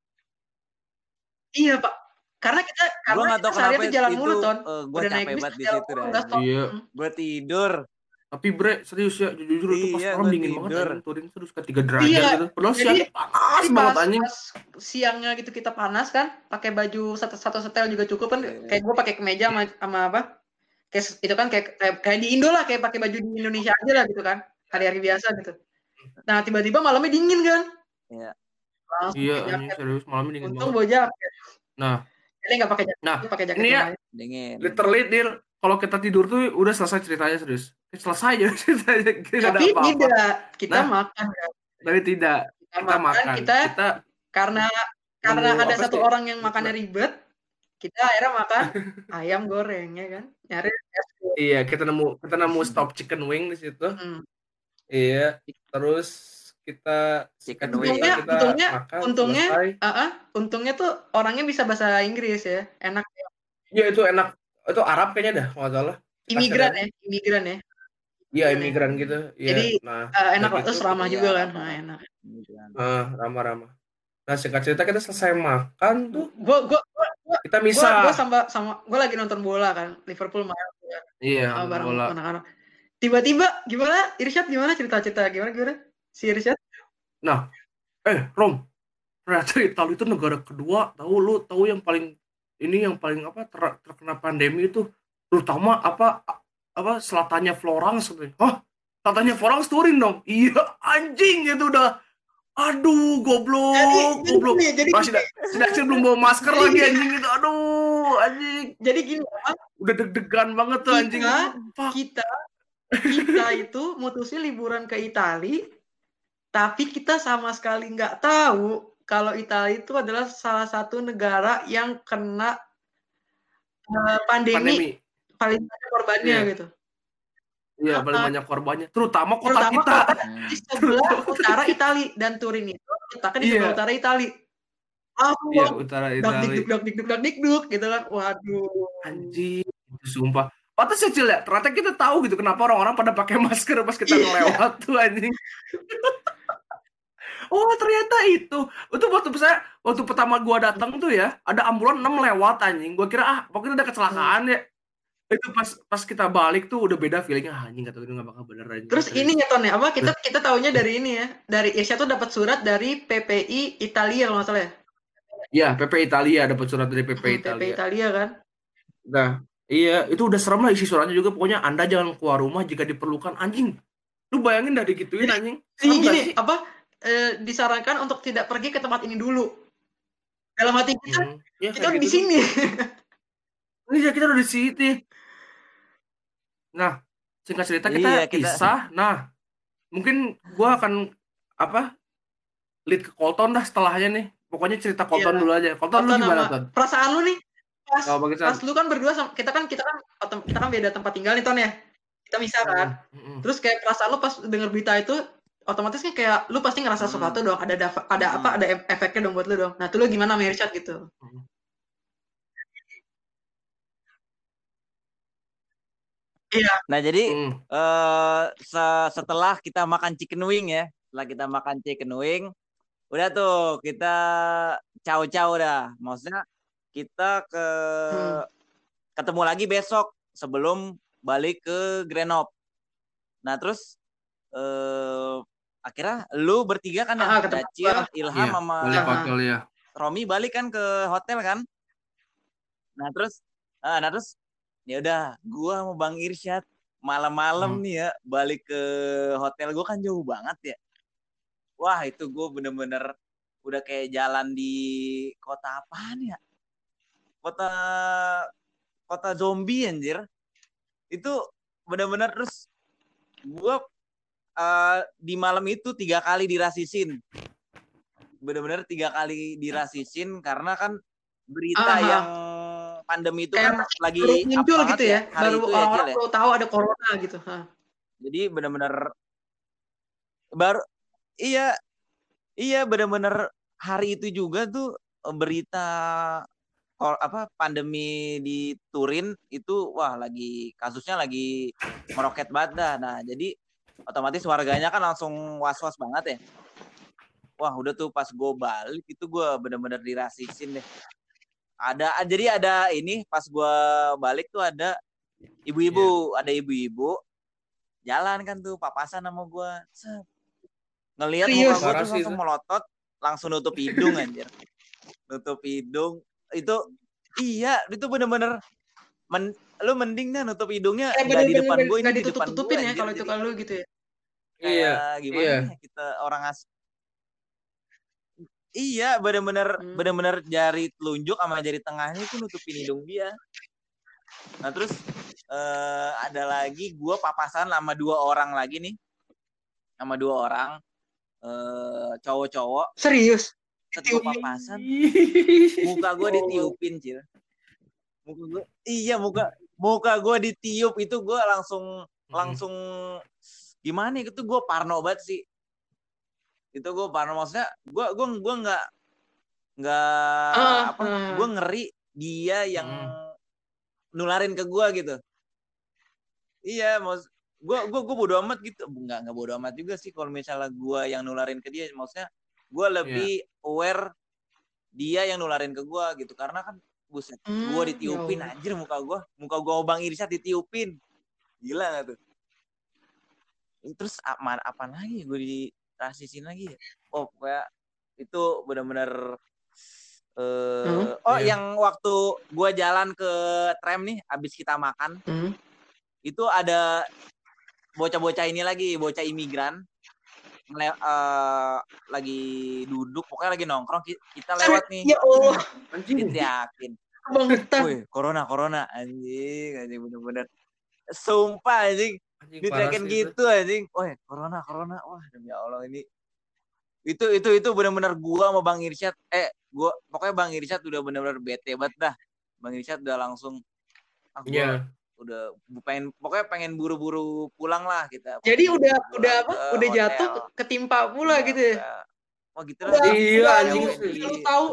Iya, Pak. Karena kita karena Gua nggak tahu kita sehari kenapa itu jalan itu, mulu, Ton. eh, gua Udah naik capek banget di situ. Iya. Gua tidur. Tapi bre, serius ya, jujur itu pas Iya, malam gua dingin banget anjing turun terus ke 3 derajat Iya, gitu. Padahal jadi- siang panas Jadi banget pas, anjing. pas siangnya gitu kita panas kan, pakai baju satu satu setel juga cukup kan. Iya. Kayak gue pakai kemeja sama, sama apa? Kayak itu kan kayak, kayak kayak di Indo lah, kayak pakai baju di Indonesia aja lah gitu kan. Hari-hari biasa gitu. Nah, tiba-tiba malamnya dingin kan. Iya. Langsung Iya, jaket. serius malamnya dingin Untung banget. bawa jaket. Nah, Jadi nggak pakai jaket, Nah, pakai jaket ini ya. Dingin. literally deal kalau kita tidur tuh udah selesai ceritanya serius. Selesai aja ceritanya. Ada Tapi apa-apa. tidak, kita Nah. makan kan. Tapi tidak. Kita, Kita makan. kita Kita karena karena ada apa satu sih? orang yang makannya ribet, kita akhirnya makan ayam goreng ya kan. Nyari. Iya, kita nemu kita nemu stop chicken wing di situ. Hmm. Iya. Terus kita Chicken wing. Untungnya, kita untungnya, makan, untungnya, selesai. ah, ah, untungnya tuh orangnya bisa bahasa Inggris ya, enak. Iya itu enak. Itu Arab kayaknya dah, nggak salah. Imigran ya, imigran ya. Iya imigran gitu. Iya. Jadi, nah, Ah, enak lah, terus gitu, ramah iya, juga kan. ramah. Nah, enak. Ah, ramah-ramah. Nah singkat cerita kita selesai makan tuh Gua gua gua gua, kita gua, bisa. gua sama sama gua lagi nonton bola kan, Liverpool main ya, Iya, bareng bola. anak-anak. Tiba-tiba gimana? Irsyad gimana cerita-cerita gimana gimana? Si Irsyad? Eh, Rom, ternyata Italia itu negara kedua. Tahu lu tahu yang paling ini yang paling apa ter- terkena pandemi itu terutama apa apa selatannya Florence. Hah? Selatannya Florence touring dong. Iya, anjing itu udah aduh goblok, Jadi, jadi goblok. gini, jadi Masih gini, Sedaksil belum bawa masker lagi anjing itu. Aduh, anjing. jadi gini? Udah deg-degan banget tuh anjing. Kita- Fuck. kita kita itu mutusin liburan ke Itali tapi kita sama sekali nggak tahu kalau Italia itu adalah salah satu negara yang kena eh, pandemi, Pandemi. paling banyak korbannya Iya. gitu. Iya, paling banyak korbannya. Terutama kota Terutama kita. kota di sebelah utara Italia dan Turin itu letaknya di sebelah Iya. utara Italia. Langsung Iya, utara dak Italia. dikduk dak dikduk dak dikduk gitu kan. Waduh. Anjing, sumpah. Pantes ya Cil ya, ternyata kita tahu gitu kenapa orang-orang pada pakai masker pas kita Iya. ngelewat tuh anjing. oh ternyata itu. Itu waktu saya waktu pertama gua datang tuh ya, ada ambulan 6 lewat anjing. Gua kira ah pokoknya ada kecelakaan ya. Itu pas pas kita balik tuh udah beda feelingnya ah, anjing kata gue nggak bakal bener anjing. Terus ini ya Ton ya, apa kita kita taunya dari ini ya. Dari Irsyad tuh dapat surat dari PPI Italia kalau nggak salah ya. Iya, PP Italia dapat surat dari PP Hmm, Italia. PP Italia kan. Nah, iya, itu udah serem lah isi suratnya juga. Pokoknya Anda jangan keluar rumah jika diperlukan anjing. Lu bayangin dah digituin anjing. Ini Serem gini, sih? apa eh, disarankan untuk tidak pergi ke tempat ini dulu. Dalam hati kita, Hmm, ya, kita udah di gitu sini. Ini ya kita udah di sini. Nah, singkat cerita kita Iya, kita- pisah. Nah, mungkin gua akan apa? Lead ke Colton dah setelahnya nih. pokoknya cerita Colton Iya. dulu aja. Colton lu Tonton gimana, Ton? perasaan lu nih pas Oh, pas lu kan berdua sama kita kan kita kan kita kan beda tempat tinggal nih Ton ya. Kita misah kan. Mm-mm. Terus kayak perasaan lu pas denger berita itu otomatis kan kayak lu pasti ngerasa Hmm. sesuatu dong, ada ada, ada Hmm. apa ada efeknya dong buat lu dong. Nah, tuh lu gimana Irsyad gitu? Iya, Nah, jadi Mm. eh se- setelah kita makan chicken wing ya, setelah kita makan chicken wing, udah tuh kita caw-caw dah. Maksudnya kita ke Hmm. ketemu lagi besok sebelum balik ke Grenoble. Nah, terus eh akhirnya lu bertiga kan Ah, Dacil. Ilham Iya, sama balik hotel ya. Romi balik kan ke hotel kan. Nah terus, ah, nah terus ya udah, gua sama Bang Irsyad malam-malam Hmm. nih ya balik ke hotel gua kan jauh banget ya. Wah itu gua bener-bener udah kayak jalan di kota apaan ya? Kota kota zombie anjir. Itu bener-bener terus gua eh, di malam itu tiga kali dirasisin bener-bener tiga kali dirasisin karena kan berita Aha. yang pandemi itu Kayak kan lagi muncul gitu ya. hari Baru ya, orang-orang ya. baru tahu ada corona gitu. Hah. Jadi bener-bener baru iya iya bener-bener hari itu juga tuh eh, berita apa pandemi di Turin itu wah lagi kasusnya lagi meroket banget dah. Nah, jadi otomatis warganya kan langsung was-was banget ya. Wah, udah tuh pas gue balik itu gue bener-bener dirasisin deh. Ada jadi ada ini pas gue balik tuh ada ibu-ibu, ada ibu-ibu jalan kan tuh papasan sama gue. Ngelihat muka gue tuh sih langsung melotot, langsung nutup hidung anjir. nutup hidung itu iya itu bener-bener men, lu mending dah nutup hidungnya Kayak nggak di depan gue ini nggak di depan ditutup-tutupin gue ya kalau itu kalau lu gitu ya. Iya. gimana iya. ya kita orang as iya bener-bener Hmm. bener-bener jari telunjuk sama jari tengahnya itu nutupin hidung dia nah terus eh, ada lagi gua papasan sama dua orang lagi nih sama dua orang eh cowok-cowok Serius. set gua Ditiupin. papasan muka gue ditiupin cil muka gue iya muka muka gue ditiup itu gue langsung langsung gimana ya, itu gue parno banget sih. Itu gue parno maksudnya gue gue gue nggak nggak Ah, apa ah. gue ngeri dia yang Hmm. nularin ke gue gitu. Iya maksud gue gue gue bodo amat gitu. Nggak nggak bodo amat juga sih kalau misalnya gue yang nularin ke dia. Maksudnya gue lebih aware dia yang nularin ke gue gitu. Karena kan buset Hmm, gue ya ditiupin Allah. anjir muka gue muka gue bang Irsyad ditiupin gila gak tuh terus apa apa lagi gue dirasisin lagi ya oh kayak itu benar-benar eh Hmm, oh iya. yang waktu gue jalan ke tram nih abis kita makan Hmm. itu ada bocah-bocah ini lagi bocah imigran eh, lagi duduk pokoknya lagi nongkrong ki- kita lewat nih Ya Allah, Anjing. yakin kebangetan. Wih, corona, corona, anjing, anjing bener-bener. Sumpah anjing, Anjing, gitu anjing. Wah, corona, corona. Wah, demi Allah ini. Itu itu itu bener-bener gua sama Bang Irsyad. Eh, gua pokoknya Bang Irsyad udah bener-bener bete banget dah. Bang Irsyad udah langsung ah, gua Iya. Udah pengen pokoknya pengen buru-buru pulang lah kita. Jadi udah Pulang udah apa? ke Udah hotel. jatuh ketimpa pula Iya, gitu ya. Wah, gitu Udah, lah. Iya, udah, anjing. lu, tahu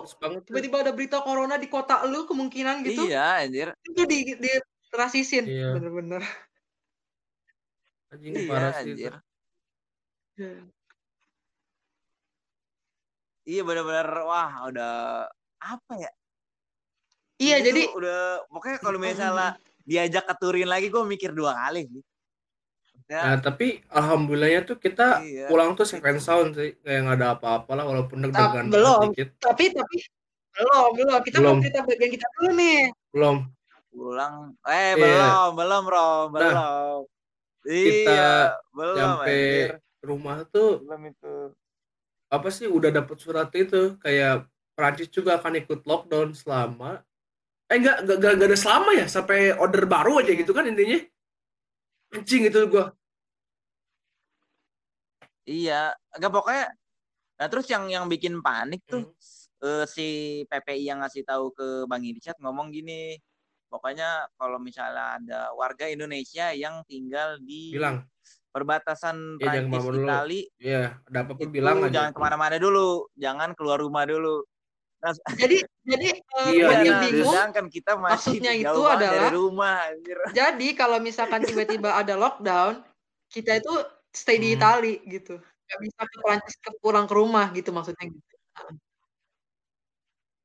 tiba-tiba ada berita corona di kota lu kemungkinan gitu. Iya, anjir. Itu di di rasisin Iya. bener-bener. Anjing Iya, parah sih itu. anjir. Ya. Iya bener-bener wah udah apa ya? Iya, Itu jadi udah pokoknya kalau misalnya diajak ke Turin lagi gue mikir dua kali sih. Nah, Ya, tapi alhamdulillahnya tuh kita iya. pulang tuh and sound sih. Kayak nggak ada apa-apa lah walaupun deg-degan belum. dikit. tapi tapi belum belum kita Belum. mau cerita bagian kita dulu nih. Belum. Pulang eh Iya. belum, belum, Rom, belum. kita iya, belum Nyampe anjir. rumah tuh Belum itu. apa sih udah dapet surat itu kayak Prancis juga akan ikut lockdown selama eh enggak enggak, enggak, enggak ada selama ya sampai order baru aja gitu kan intinya anjing itu gua Iya, enggak pokoknya Nah terus yang yang bikin panik tuh Hmm. eh, si PPI yang ngasih tahu ke Bang Irsyad ngomong gini, pokoknya kalau misalnya ada warga Indonesia yang tinggal di Bilang, perbatasan Ya, Prancis. Itali ya ada bilang aja. jangan ke mana-mana dulu, jangan keluar rumah dulu. Jadi jadi eh, Iya, buat iya, yang nah, bingung, sedangkan kita masih maksudnya itu adalah- dari rumah. Anjir. jadi kalau misalkan tiba-tiba ada lockdown, kita itu stay di Hmm. Itali gitu. Nggak bisa ke Perancis ke pulang ke rumah gitu maksudnya gitu.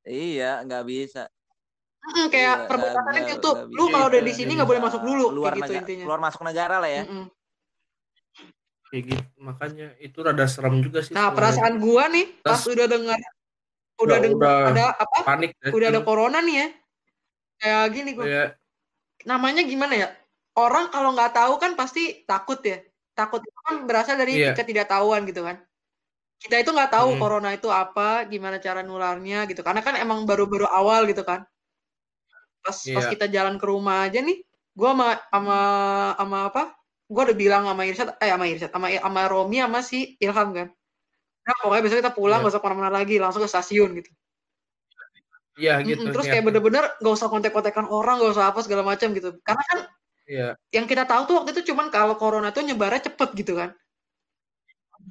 Iya, nggak bisa. Iya, kayak nggak- perbatasannya tutup. Lu kalau udah di Nggak sini bisa. nggak boleh masuk dulu, keluar kayak gitu negara- intinya. keluar masuk negara lah ya. Mm-mm. Kayak gitu. Makanya itu rada serem juga sih. Nah, sebenarnya. perasaan gua nih pas udah dengar udah Udah- dengar udah ada apa? panik ya. Udah ada corona nih ya. Kayak gini gua. Iya, Namanya gimana ya? Orang kalau nggak tahu kan pasti takut ya. Takut itu kan berasal dari Iya. ketidaktahuan gitu kan. Kita itu nggak tahu Hmm. corona itu apa, gimana cara nularnya gitu. Karena kan emang baru-baru awal gitu kan. Pas pas Iya. kita jalan ke rumah aja nih, gua sama sama sama apa? Gua udah bilang sama Irsyad, eh sama Irsyad, sama sama Romi sama si Ilham kan. Nah, pokoknya besok kita pulang Iya. gak usah ke mana-mana lagi, langsung ke stasiun gitu. iya Mm-mm, gitu. terus niatnya. kayak bener-bener gak usah kontek-kontekan orang, gak usah apa segala macam gitu. Karena kan Iya. yang kita tahu tuh waktu itu cuman kalau corona tuh nyebarnya cepet gitu kan.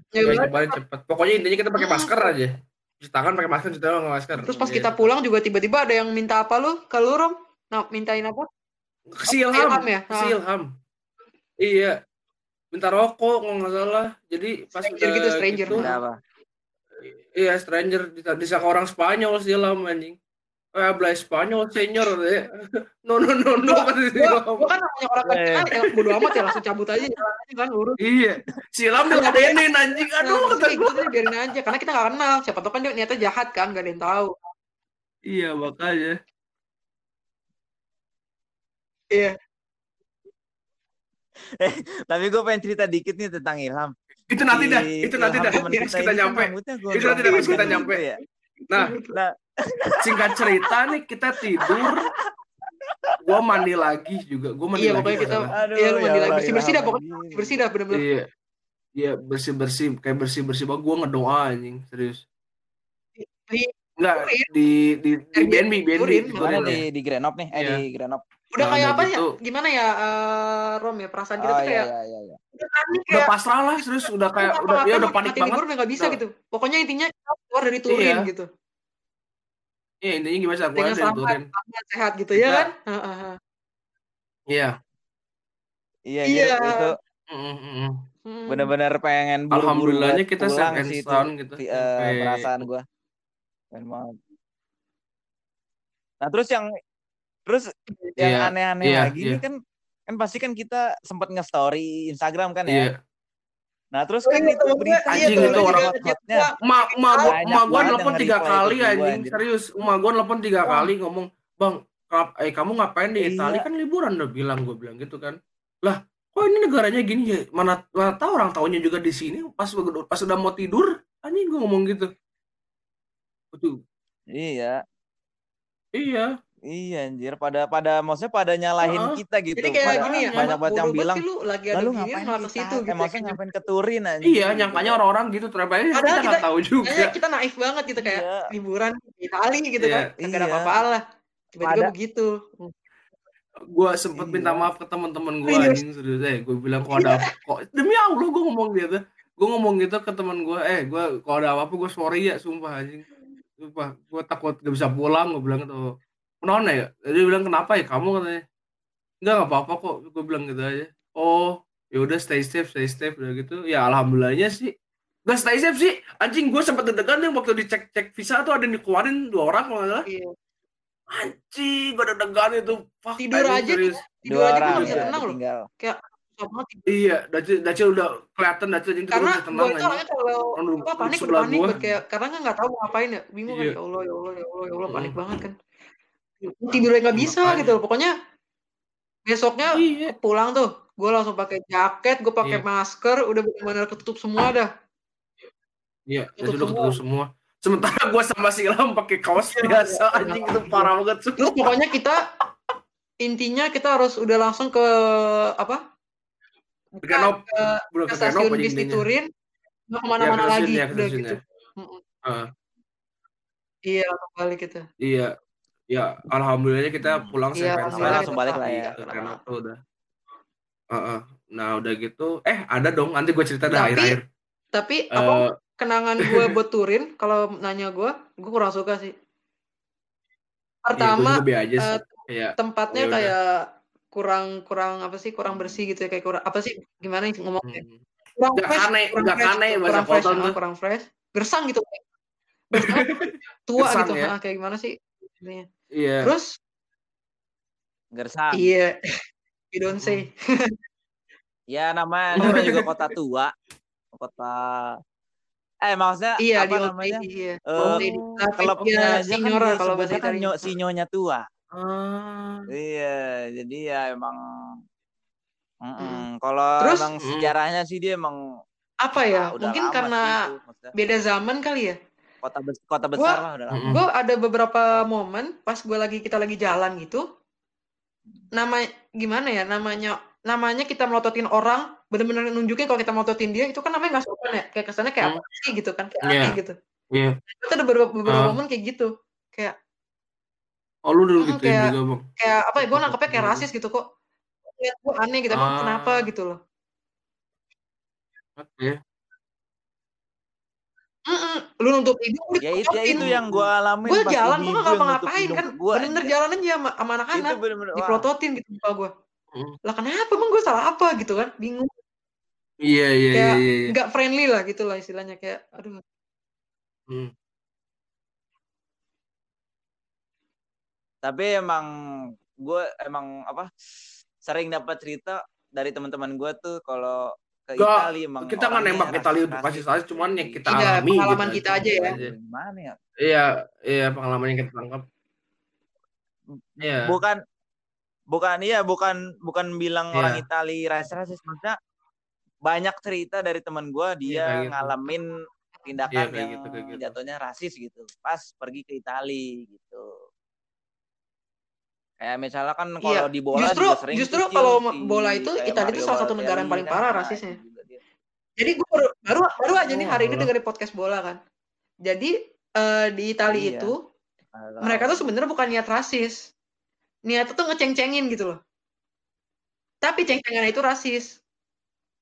Iya, Nyebarnya nyebarin cepet. Pokoknya intinya kita pakai masker aja. Cuci tangan pakai masker, cuci tangan pakai masker. Terus pas Iya, kita gitu. pulang juga tiba-tiba ada yang minta apa lu? Ke lu Rom? Nah, mintain apa? Ke si Oh, Ilham, ya? ke si Ah. Ilham. Iya. Minta rokok kalau nggak salah. Jadi pas Stranger udah gitu, stranger. gitu, apa? iya stranger dis- disangka orang Spanyol si Ilham anjing. Eh, habla Spanyol senior ya. No no no no Gua, kan namanya orang Eh. kenal, ya bodo amat ya langsung cabut aja kan urus. Iya. Si Ilham diladenin anjing. Nah, Aduh kata kayak gua. biarin aja karena kita gak kenal. Siapa tahu kan dia niatnya jahat kan, gak ada yang tahu. Iya makanya. Iya. Tapi gue pengen cerita dikit nih tentang Ilham. Itu nanti dah. Itu nanti dah. Pas kita nyampe. Itu nanti dah kita gitu nyampe. ya. Nah, Nah, singkat cerita nih kita tidur. Gua mandi lagi juga. Gua mandi Iya, lagi. pokoknya kita aduh, Iya, lu ya mandi lagi. Allah, Bersih-bersih dah, Ilham pokoknya bersih dah bener-bener. Iya. Iya bersih bersih kayak bersih bersih banget. Gue ngedoa anjing serius. Di Enggak Turin. di di di BNB BNB Turin, di di ya. di Grenop nih? Eh Iya. di Grenop. Udah Nah, kayak apa ya? gitu. Gimana ya eh, Rom ya perasaan kita Oh tuh iya kayak iya iya. iya. udah panik Udah kayak pasrah lah serius udah kayak udah ya udah panik banget. libur udah nggak bisa Udah. gitu. Pokoknya intinya kita keluar dari Turin Iya. gitu. Iya intinya gimana sih di selamat, Turin. sehat gitu ya Kita- kan? Heeh. Iya. Iya, Iya. itu benar-benar pengen buru-buru Alhamdulillahnya buat kita pulang sih itu sound gitu. Sampai perasaan gua. Pengen banget. Nah, terus yang terus yang Iya, aneh-aneh iya, lagi iya. nih kan kan pasti kan kita sempat nge-story Instagram kan ya. Iya. Nah, terus Oh kan iya, itu gue, berita iya, Anjing itu orang gua. Ma ma gua ma gua nelpon yang tiga nge-reply kali ke gua, anjing serius. Ma gua nelpon tiga Wah. kali ngomong, "Bang, eh kamu ngapain di Iya. Italia kan liburan udah bilang gue bilang gitu kan. Lah, kok ini negaranya gini ya? Mana mana tahu orang taunya juga di sini pas pas udah mau tidur anjing gue ngomong gitu. Betul. Iya. Iya. Iya anjir pada pada maksudnya pada nyalahin Heeh. kita gitu. Jadi kayak Pada- gini ya, banyak banget yang bilang, sih lu lagi ada "Lah lu gini ngapain malah ke situ gitu. Eh, maksudnya kayak ngapain ke Turin anjing?" Iya, nyangkanya orang-orang gitu ternyata Padahal kita nggak kita- tahu juga. Kayaknya kita naif banget gitu kayak Iya. liburan di Itali gitu Iya. kan. Kagak ada Iya. apa-apaan lah. Tiba-tiba Ada- begitu. Gue sempet Iya. minta maaf ke teman-teman gue anjing serius. Eh, gue bilang kok ada kok demi Allah gue ngomong gitu. Gue ngomong gitu ke teman gue, eh gue kalau ada apa-apa gue sorry ya sumpah anjing. Sumpah, gue takut gak bisa pulang, gue bilang gitu. Kenapa ya? Dia bilang kenapa ya kamu katanya. Enggak nggak apa-apa kok, gue bilang gitu aja. Oh, ya udah stay safe, stay safe udah gitu. Ya alhamdulillahnya sih. Gak stay safe sih. Anjing gue sempet deg-degan yang waktu dicek cek visa tuh ada yang dikeluarin dua orang kalau nggak salah. Iya. Anjing, gue deg-degan itu. Fuck, Tidur aja serius. Tidur Dua aja gue bisa iya, tenang loh. tidur. Iya, Dacil, Dacil udah kelihatan Dacil jadi Karena gue tenang itu anjing. orangnya kalau apa panik udah panik gua. kayak karena kan nggak tahu mau ngapain ya bingung kan Iya. ya Allah ya Allah ya Allah ya Allah panik Mm. banget kan tidurnya nggak bisa Makanya. gitu loh pokoknya besoknya Iya. pulang tuh gue langsung pakai jaket gue pakai Iya. masker udah benar-benar ketutup semua dah Iya, Tutup Dacil udah semua. ketemu semua. Sementara gua sama si Ilham pakai kaos Iya, biasa iya. anjing itu parah banget. terus pokoknya kita intinya kita harus udah langsung ke apa Grenop, ke, ke stasiun aja bis di. Turin nggak Ya, ke mana-mana ke lagi ke udah gitu Heeh. Iya, langsung balik gitu. Iya. Ya, alhamdulillahnya kita Hmm. pulang Iya, sampai alhamdulillah langsung balik lah ya. Ke Renov tuh udah. Heeh. Nah, udah gitu eh ada dong nanti gue cerita dah Tapi akhir-akhir. tapi Eh, apa kenangan gue buat touring kalau nanya gue, gue kurang suka sih. iya gue Pertama juga be aja sih. eh, Kayak tempatnya ya udah. kayak kurang kurang apa sih kurang bersih gitu ya kayak kurang apa sih gimana sih ngomongnya Hmm. kurang Nggak fresh kane, kurang nggak fresh kane gitu, bahasa kurang fresh Kolton ah, tuh. kurang fresh gersang gitu gersang tua Gersang gitu ya. ah, kayak gimana sih. Iya. terus Gersang. iya you don't Hmm. say Ya namanya namanya juga kota tua. Kota eh maksudnya iya apa di namanya? iya lady nah, klubnya ya, aja kan kalau bahasa kan nyo, si nyonya tua. Ah. Iya, jadi ya emang Mm. Mm-mm. Kalau emang Mm. sejarahnya sih dia emang apa ya ah, udah mungkin karena sih itu, maksudnya. beda zaman kali ya kota kota besar Gua- lah udah lama. Gue ada beberapa momen pas gue lagi kita lagi jalan gitu nama gimana ya namanya namanya kita melototin orang bener-bener nunjukin kalau kita melototin dia itu kan namanya nggak sopan ya kayak kesannya kayak Hmm. apa sih gitu kan kayak Iya. aneh gitu Iya. itu ada beberapa, beberapa Ah. momen kayak gitu kayak Oh lu dulu Mm, gituin kayak- juga, Bang. kayak apa ya gue nangkepnya kayak rasis gitu kok lihat gue aneh gitu emang Ah. kenapa gitu loh Oke. Mm-mm. lu nutup hidung lu Ya itu ya itu yang gua alamin gue jalan gue nutup ngapa-ngapain hidung kan gua, bener-bener anjir. jalan aja sama, sama Itu anak-anak dipelototin gitu muka gue Hmm. lah kenapa emang gue salah apa gitu kan bingung Iya, iya, iya, kayak iya. iya. nggak friendly lah gitu lah istilahnya kayak aduh Hmm. Tapi emang gue emang apa sering dapat cerita dari teman-teman gue tuh kalau ke Nggak, Itali emang kita nggak nembak Italia untuk kasih sayang, cuman ya gitu. kita Iya, alami pengalaman gitu kita aja ya. Gimana ya? Iya, iya pengalaman yang kita tangkap. Iya. Bukan bukan iya bukan bukan bilang Iya. orang Itali rasis-rasis maksudnya banyak cerita dari teman gue dia Iya, kayak gitu. ngalamin tindakan Iya, kayak yang gitu, kayak gitu. jatuhnya rasis gitu pas pergi ke Itali gitu. Kayak misalnya kan kalau Iya, di bola justru juga sering justru kalau si- bola itu Italia itu salah satu negara yang paling kan, parah rasisnya. itu juga dia. Jadi gue baru baru, baru aja nih Oh, hari ini dengerin podcast bola kan. Jadi eh, di Italia Iya. itu Kalau- mereka tuh sebenarnya bukan niat rasis. Niatnya tuh ngeceng-cengin gitu loh. Tapi ceng-cengan itu rasis.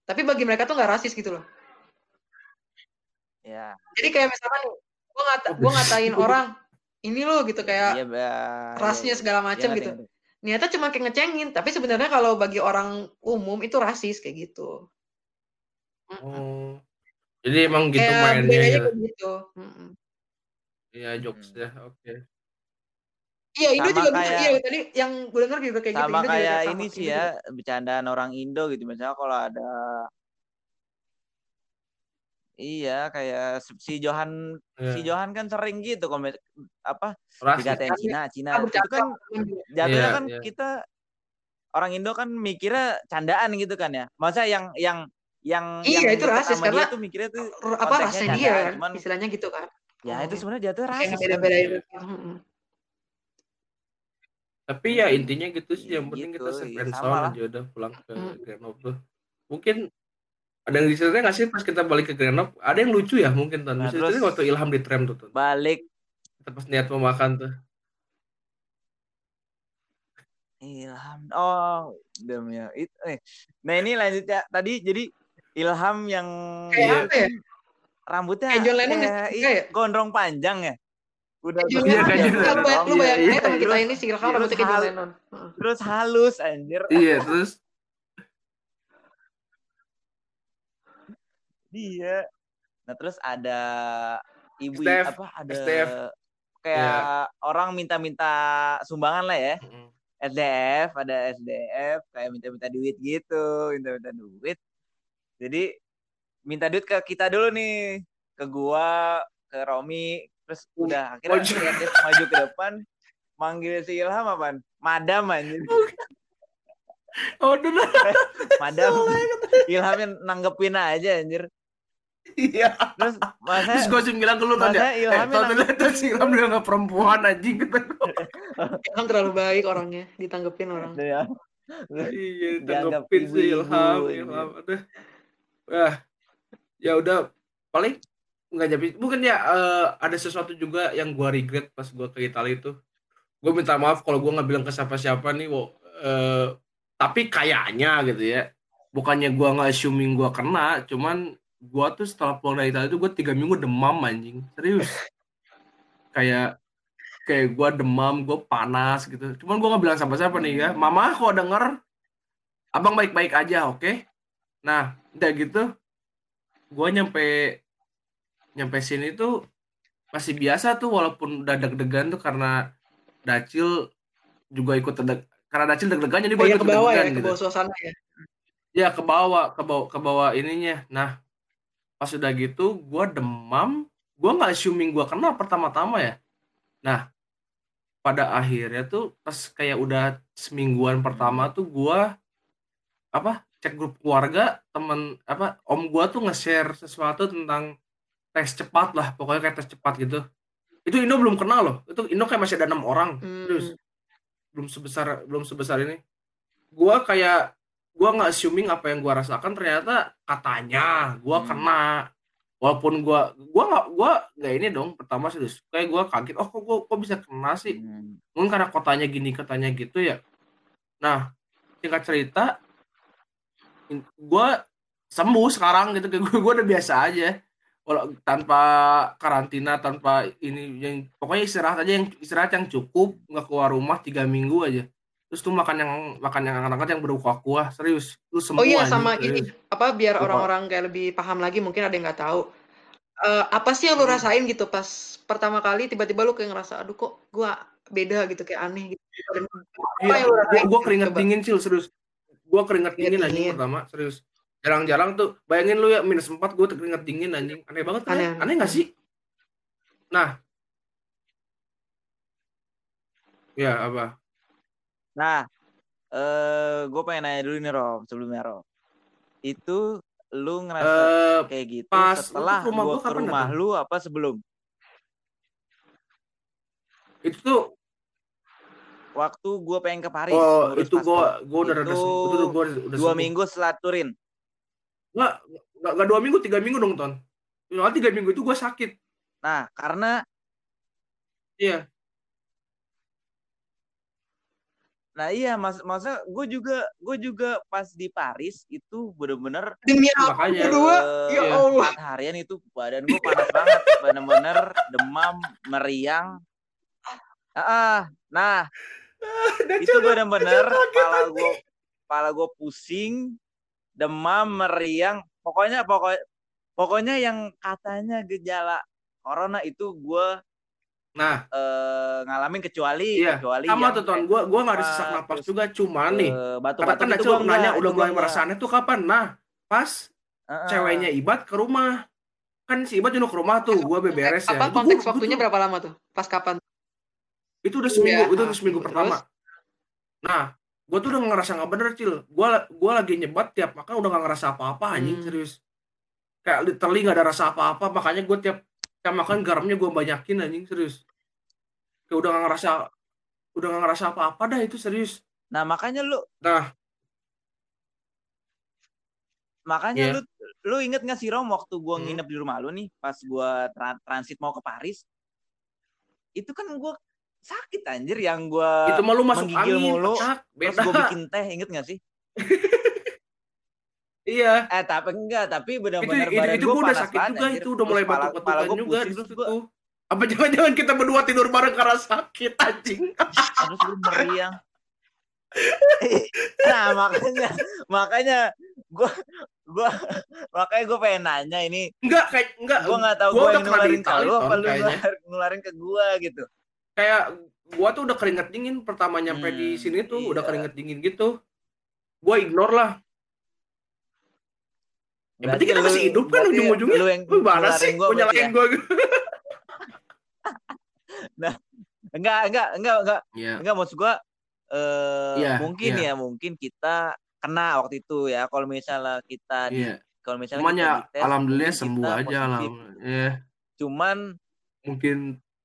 Tapi bagi mereka tuh nggak rasis gitu loh. ya Jadi kayak misalkan gue ngata, gua ngatain orang ini loh gitu kayak iya rasnya segala iya, macam gitu. Niatnya cuma kayak ngecengin, tapi sebenarnya kalau bagi orang umum itu rasis kayak gitu. Oh. Jadi emang gitu kayak mainnya budayanya gitu. gitu. Iya, jokes Hmm. ya. Oke. Iya, Indo Sama juga bisa. kayak- Iya, tadi yang gue denger juga kayak gitu. sama Indo juga kayak sama. ini sih Indo ya bercandaan orang Indo gitu misalnya kalau ada iya kayak si Johan si Iya. Johan kan sering gitu komen apa Rasis. dikatain Cina Cina itu kan jatuhnya Iya, kan iya. kita orang Indo kan mikirnya candaan gitu kan ya masa yang yang yang Iya, yang itu rasis, karena dia tuh mikirnya tuh apa rasanya dia kan, cuman istilahnya gitu kan. ya itu Oh. sebenarnya Kayak rasis kan ngebeda-bedain. Iya. Mm-mm. Tapi ya intinya gitu sih, yang penting Gitu, kita iya, lah. aja udah pulang ke Hmm. Grenoble. Mungkin ada yang diceritain nggak sih pas kita balik ke Grenoble? Ada yang lucu ya mungkin Ton. Nah, Bisa terus- waktu Ilham di tram tuh Ton. balik Kita pas niat mau makan tuh. Ilham. Oh, demi ya. It, eh. Nah ini lanjut ya. Tadi jadi Ilham yang Kayak apa ya? rambutnya Kayak John Lennon i- Kayak- gondrong panjang ya. Udah Iya, kayak ya, John lu Lennon. bayang- lu Iya, bayangin iya. aja teman kita ini sih, Ilham rambutnya kayak John Lennon. Heeh. terus halus anjir. Iya, terus Dia. Nah, terus ada ibu STF, apa ada STF. kayak orang minta-minta sumbangan lah ya. Mm. SDF, ada SDF kayak minta-minta duit gitu, minta-minta duit. Jadi minta duit ke kita dulu nih, ke gua, ke Romi, terus udah akhirnya Maju. dia maju ke depan, manggil si Ilham apaan? Madam anjir. Oh, udah. Madam. Ilhamnya nanggepin aja anjir. Iya. Terus masa Terus gue sih bilang ke lu Ton ya. Eh, nang- ternyata si Ilham nggak perempuan anjing kata gua. Ilham terlalu baik orangnya, ditanggepin orang. ya. Iya, Dianggap tanggepin sih ibu-ibu, Ilham, ini. Ilham. Aduh. Wah. Ya udah paling nggak jadi mungkin ya eh, ada sesuatu juga yang gua regret pas gua ke Italia itu gue minta maaf kalau gua nggak bilang ke siapa-siapa nih wo, eh, tapi kayaknya gitu ya bukannya gua nggak assuming gua kena cuman gua tuh setelah pulang dari Italia itu gua tiga minggu demam anjing serius kayak kayak gua demam gua panas gitu cuman gua nggak bilang siapa-siapa nih ya mama kok denger abang baik-baik aja oke nah udah gitu gua nyampe nyampe sini tuh masih biasa tuh walaupun udah deg-degan tuh karena Dacil juga ikut deg karena Dacil deg-degan jadi gue Kayak ikut ke bawah ya, ke gitu. bawah suasana ya. Ya ke bawah, ke bawah, ke bawah ininya. Nah, pas udah gitu gue demam, gue nggak assuming gue kena pertama-tama ya. Nah, pada akhirnya tuh pas kayak udah semingguan pertama tuh gue apa cek grup keluarga temen apa om gue tuh nge-share sesuatu tentang tes cepat lah pokoknya kayak tes cepat gitu. Itu Indo belum kenal loh. Itu Indo kayak masih ada enam orang. Hmm. terus belum sebesar belum sebesar ini. Gua kayak gua nggak assuming apa yang gua rasakan ternyata katanya gua Hmm. kena. Walaupun gua gua nggak gua nggak ini dong pertama serius kayak gua kaget oh kok gua kok bisa kena sih? Hmm. mungkin karena kotanya gini katanya gitu ya. Nah singkat cerita gua sembuh sekarang gitu kayak gue gue udah biasa aja. Walau tanpa karantina tanpa ini yang pokoknya istirahat aja yang istirahat yang cukup nggak keluar rumah tiga minggu aja terus tuh makan yang makan yang hangat-hangat yang berkuah kuah serius lu sembuh Oh iya sama serius. ini apa biar orang-orang kayak lebih paham lagi mungkin ada yang nggak tahu. Eh, apa sih yang lu Hmm. rasain gitu pas pertama kali tiba-tiba lu kayak ngerasa aduh kok gua beda gitu kayak aneh gitu. Dan apa Iya, yang lu gua, rasain? gua keringet Coba. dingin cil serius gua keringet dingin anjing dingin. pertama serius jarang-jarang tuh bayangin lu ya minus 4 gua keringet dingin anjing aneh banget kan Aneh, aneh, nggak sih nah ya apa Nah, eh gue pengen nanya dulu nih Rom, sebelumnya Rom. Itu lu ngerasa eh kayak gitu pas setelah rumah gua gua ke kapan rumah datang? lu apa sebelum? itu tuh Waktu gue pengen ke Paris oh itu paspor. gua udah Itu tuh gua udah Dua sembuh. minggu setelah Turin. nggak nggak nggak dua minggu tiga minggu dong ton soalnya tiga minggu itu gua sakit Nah, karena iya nah iya mas masa gue juga gue juga pas di Paris itu bener-bener Demi apa berdua? eh, Ya Iya. Allah. empat harian itu badan gue panas banget bener-bener demam meriang ah ah. nah itu bener-bener kepala gue kepala gue pusing demam meriang pokoknya pokoknya pokoknya yang katanya gejala corona itu gue nah. Eh, ngalamin kecuali iya kecuali sama tuh ton. kayak gua gua nggak ada sesak napas juga cuman nih eh, karena batuk-batuk kan itu Dacil gue nanya udah itu mulai merasa aneh tuh kapan? Nah pas enggak. ceweknya Ibat ke rumah. Kan si Ibat udah ke rumah tuh gua beberes ya Apa Itu konteks gua- waktunya berapa lama tuh? Pas kapan? itu udah Iya, seminggu itu ah, udah seminggu terus? pertama nah gue tuh udah ngerasa nggak bener cil. Gue gua lagi nyebat tiap makan udah nggak ngerasa apa-apa anjing Hmm. serius. Kayak literally nggak ada rasa apa-apa makanya gue tiap tiap makan garamnya gue banyakin anjing serius kayak udah nggak ngerasa udah nggak ngerasa apa-apa dah itu serius. Nah makanya lu nah. Makanya Iya. lu lu inget gak sih Rom waktu gua Hmm. nginep di rumah lu nih pas gua tra- transit mau ke Paris? Itu kan gua sakit anjir yang gua itu mah lu masuk menggigil angin mulu, petak terus beda. gua bikin teh inget gak sih? Iya. Eh tapi enggak tapi itu benar-benar itu, itu gua gue udah sakit banget, juga anjir. itu udah Terus mulai batuk-batukan juga di terus situ apa jangan-jangan kita berdua tidur bareng karena sakit anjing? Terus gue meriang. Nah makanya makanya gua gua makanya gue pengen nanya ini. Enggak kayak enggak. Gue nggak tahu gua gue di nularin ke lu apa lu nularin ke gua gitu. Kayak gua tuh udah keringet dingin pertama nyampe di Hmm, sini tuh udah iya. keringet dingin gitu. Gua ignore lah. Yang penting kita Berarti masih lu- hidup kan berarti ujung-ujungnya. lu yang lu mana nularin sih berarti nyalain ya? Gua enggak enggak enggak enggak. Iya. Enggak maksud gua eh Iya, mungkin iya. ya mungkin kita kena waktu itu ya. Kalau misalnya kita di iya. kalau misalnya cuman kita ya dites, alhamdulillah sembuh kita aja alhamdulillah ya cuman mungkin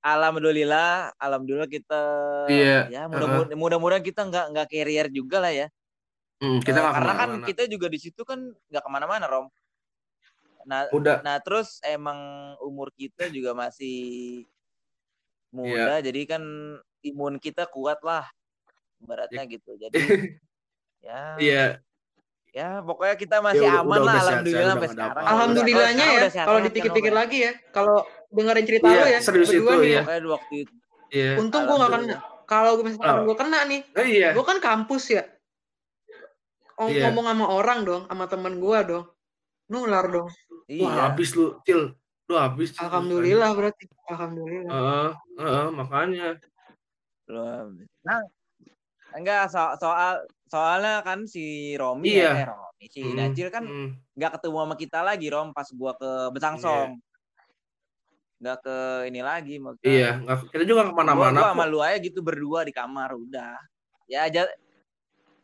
alhamdulillah alhamdulillah kita Iya, ya mudah-mudahan mudah-mudahan kita nggak nggak carrier juga lah ya. Hmm, kita nggak karena kan ke mana-mana kita juga di situ kan nggak ke mana-mana rom. Nah Udah. nah terus emang umur kita juga masih muda jadi kan imun kita kuat lah ibaratnya gitu jadi ya Iya. ya pokoknya kita masih udah- aman udah- lah udah alhamdulillah sampai sekarang. Alhamdulillahnya ya kalau dipikir-pikir lagi ya kalau dengerin cerita Iya, lo ya serius berdua itu, nih iya. pokoknya waktu itu Iya. untung gue gak kena kalau misalkan Oh. gue kena nih Oh, iya. gue kan kampus ya Iya. ngomong sama orang dong sama temen gue dong nular dong Wah, iya habis lu, Cil. Lu habis. Alhamdulillah berarti alhamdulillah Heeh, heeh, makanya. belum nah enggak so- soal soalnya kan si Romi Iya. ya, eh Romi si Hmm, Dacil kan hmm. nggak ketemu sama kita lagi Rom pas gua ke Besangsong nggak ke ini lagi maksudnya Iya, nggak, kita juga gua, ke mana-mana gua sama lu aja gitu berdua di kamar udah ya aja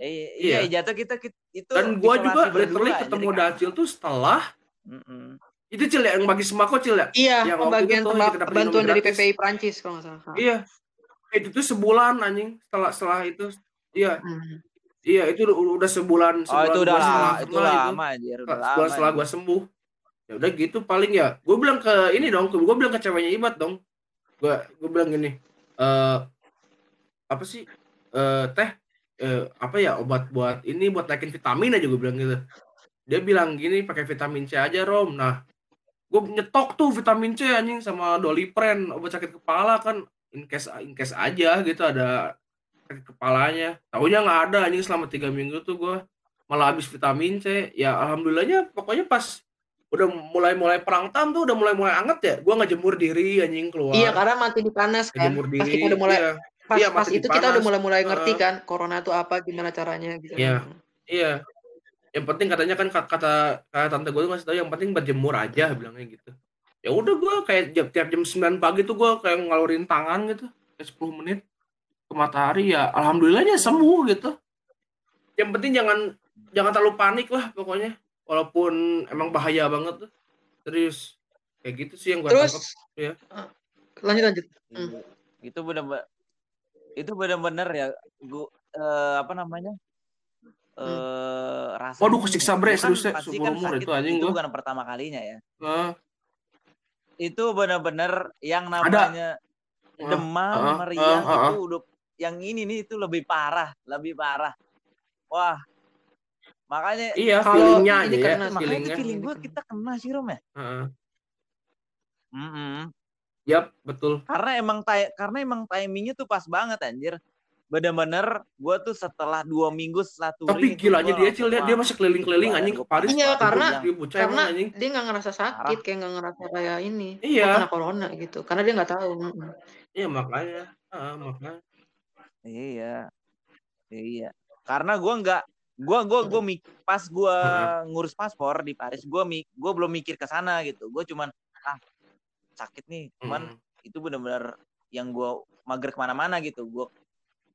ya, iya, Iya. jatuh kita, kita itu Dan gua juga literally ketemu. Dacil tuh setelah Mm-mm. Itu Cil ya, yang bagi sembako Cil ya. iya Yang pembagian itu tuh bantuan dari gratis. PPI Prancis kalau nggak salah Iya. Itu tuh sebulan anjing setelah setelah itu. Iya, Hmm. iya itu udah, sebulan oh sebulan itu udah sembuh itu lah lama anjir udah Setelah, lama setelah anjir. gua sembuh. Ya udah gitu paling ya. Gue bilang ke ini dong, gue bilang ke ceweknya Ibat dong. Gue gue bilang gini, eh apa sih? Eh teh eh apa ya obat buat ini buat naikin vitamin aja gue bilang gitu. Dia bilang gini pakai vitamin C aja Rom. Nah, gue nyetok tuh vitamin C anjing sama Dolipren obat sakit kepala kan in case in case aja gitu ada sakit kepalanya. Tahunya nggak ada anjing selama tiga minggu tuh gue malah habis vitamin C. Ya alhamdulillahnya pokoknya pas udah mulai mulai perang tam tuh udah mulai mulai anget ya. Gue nggak jemur diri anjing keluar. iya karena mati di panas kan pas diri. kita udah mulai Iya. pas Iya, pas itu kita udah mulai mulai ngerti kan corona itu apa gimana caranya gitu Iya. Iya. Yang penting katanya kan kata kata, kata tante gue tuh ngasih tau yang penting berjemur aja bilangnya gitu. Ya udah gue kayak jam, tiap jam 9 pagi tuh gue kayak ngalurin tangan gitu. Kayak 10 menit ke matahari ya alhamdulillahnya sembuh gitu. Yang penting jangan jangan terlalu panik lah pokoknya. Walaupun emang bahaya banget tuh. Serius. Kayak gitu sih yang gue terus tangkap. ya. lanjut lanjut Hmm. Itu benar itu benar-benar ya gua eh, apa namanya eh rasanya Waduh, kesiksa, bre, kan serius, ya, pasti seumur kan umur itu anjing itu bukan pertama kalinya ya Nah, itu benar-benar yang namanya Heeh, demam heeh, meriang heeh, itu udah yang ini nih itu lebih parah lebih parah wah makanya iya Kalau feelingnya ini ya. karena- makanya Feelingnya. tuh feeling gue kita kena sih Rom ya Heeh. Mm-mm. Yap, betul. karena emang karena emang timingnya tuh pas banget anjir bener-bener gue tuh setelah dua minggu setelah touring Tapi gilanya gua dia Cil, dia, masih keliling-keliling anjing ke gua Paris. Iya, karena- gua karena anjing. dia nggak ngerasa sakit kayak nggak ngerasa kayak ini Iya. kena corona gitu karena dia nggak tahu. Iya, makanya. Heeh, makanya. Iya. Iya. Karena gua nggak gua gua gua mik pas gua ngurus paspor di Paris, gua mi gua belum mikir ke sana gitu. Gua cuman ah sakit nih, cuman Mm. itu benar-benar yang gua mager ke mana-mana gitu. Gua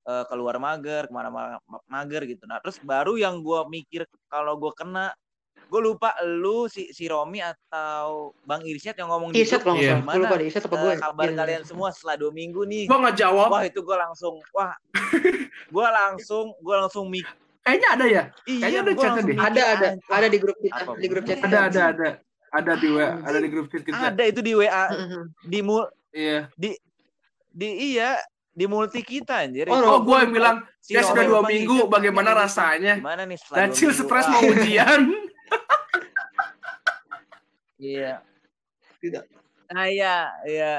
eh, keluar mager, ke mana-mana mager gitu. Nah terus baru yang gua mikir kalau gua kena, gue lupa lu si si Romi atau Bang Irsyad yang ngomong di Irsyad kalau Iya. nggak salah gue lupa Irsyad apa eh, gue kabar kalian semua setelah dua minggu nih. Gua nggak jawab. Wah itu gue langsung wah gue langsung gue langsung mik Kayaknya ada ya. iya Kayaknya ada langsung deh. mikir, ada ada "Anjir, ada di grup kita Apa di grup chat Ada, kita. ada, ada. Ada di WA, ada di grup chat kita. ada itu di WA di mul Iya. di iya di multi kita anjir Oh, Oh, Gua gue yang bilang, Si ya sudah dua minggu, bagaimana rasanya? gimana nih setelah Dan dua Cil minggu? stres mau ujian. iya Tidak. nah iya iya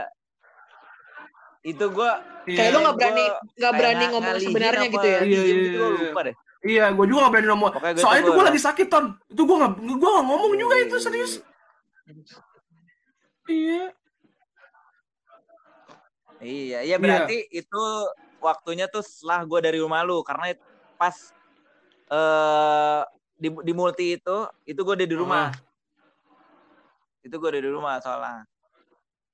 itu gue kayak lu nggak berani nggak berani ngomong sebenarnya gitu ya Iya, iya, gitu gue iya. lupa deh Iya, gue juga gak berani ngomong. Pokoknya gua Soalnya tuh itu gue gua- lagi sakit, Ton. Itu gue gak, gue gak ngomong juga itu, serius. Iya. Iya, iya berarti itu waktunya tuh setelah gue dari rumah lu karena pas eh di di multi itu itu gue udah di rumah. Itu gue udah di rumah soalnya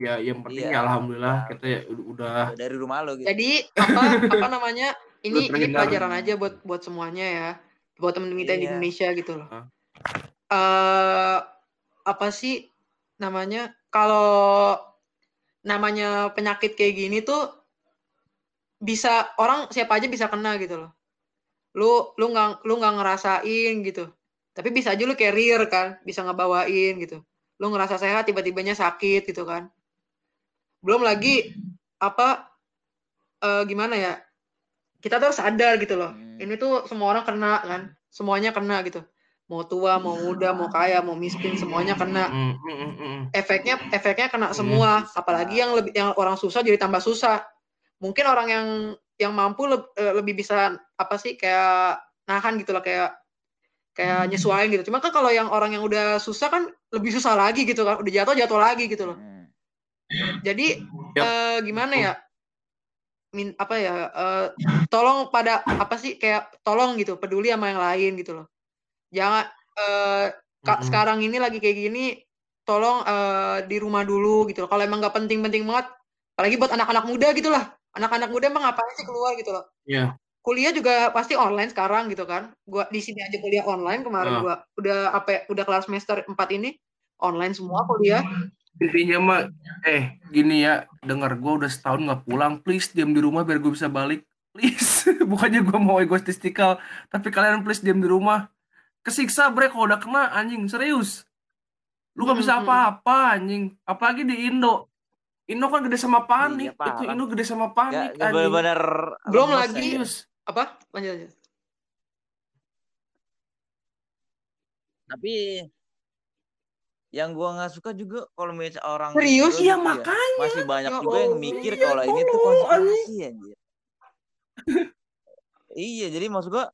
Ya, yang penting Iya. ya alhamdulillah kita ya udah, dari rumah lu gitu. jadi apa apa namanya ini ini pelajaran aja buat buat semuanya ya buat temen-temen kita di Iya. Indonesia gitu loh Hah? eh apa sih namanya kalau namanya penyakit kayak gini tuh bisa orang siapa aja bisa kena gitu loh. Lu lu nggak lu nggak ngerasain gitu. Tapi bisa aja lu carrier kan bisa ngebawain gitu. Lu ngerasa sehat tiba-tibanya sakit gitu kan. Belum lagi apa eh, gimana ya kita tuh harus sadar gitu loh. Hmm. ini tuh semua orang kena kan semuanya kena gitu mau tua mau muda mau kaya mau miskin semuanya kena. Mm, mm, mm, mm. efeknya efeknya kena semua. Apalagi yang lebih yang orang susah jadi tambah susah. Mungkin orang yang yang mampu leb- eh, lebih bisa apa sih kayak nahan gitu loh kayak kayak nyesuaiin gitu. Cuma kan kalau yang orang yang udah susah kan lebih susah lagi gitu kan. Udah jatuh jatuh lagi gitu loh. Jadi Yap. eh, gimana ya? Min apa ya eh, tolong pada apa sih kayak tolong gitu peduli sama yang lain gitu loh jangan eh, Kak, Mm-mm. sekarang ini lagi kayak gini tolong eh, di rumah dulu gitu loh. Kalau emang nggak penting-penting banget apalagi buat anak-anak muda gitu lah. Anak-anak muda emang ngapain sih keluar gitu loh. Iya. kuliah juga pasti online sekarang gitu kan. Gua di sini aja kuliah online kemarin Ah. gua. Udah apa ya, udah kelas semester 4 ini online semua kuliah. Intinya mah eh gini ya dengar gue udah setahun nggak pulang please diam di rumah biar gue bisa balik. Please bukannya gue mau egoistikal tapi kalian please diam di rumah kesiksa bre kalau udah kena anjing serius. Lu gak bisa apa-apa anjing. Apalagi di Indo. Indo kan gede sama panik. Iya, itu Indo gede sama panik gak anjing. bener-bener Belum lemes lagi- serius. apa? Lanjut lanjut. Tapi yang gua nggak suka juga kalau misalnya orang Serius? gitu iya ya, makanya. masih banyak Ya juga yang Allah. mikir Iya, kalau ini tuh konspirasi anjir. iya, jadi maksud gua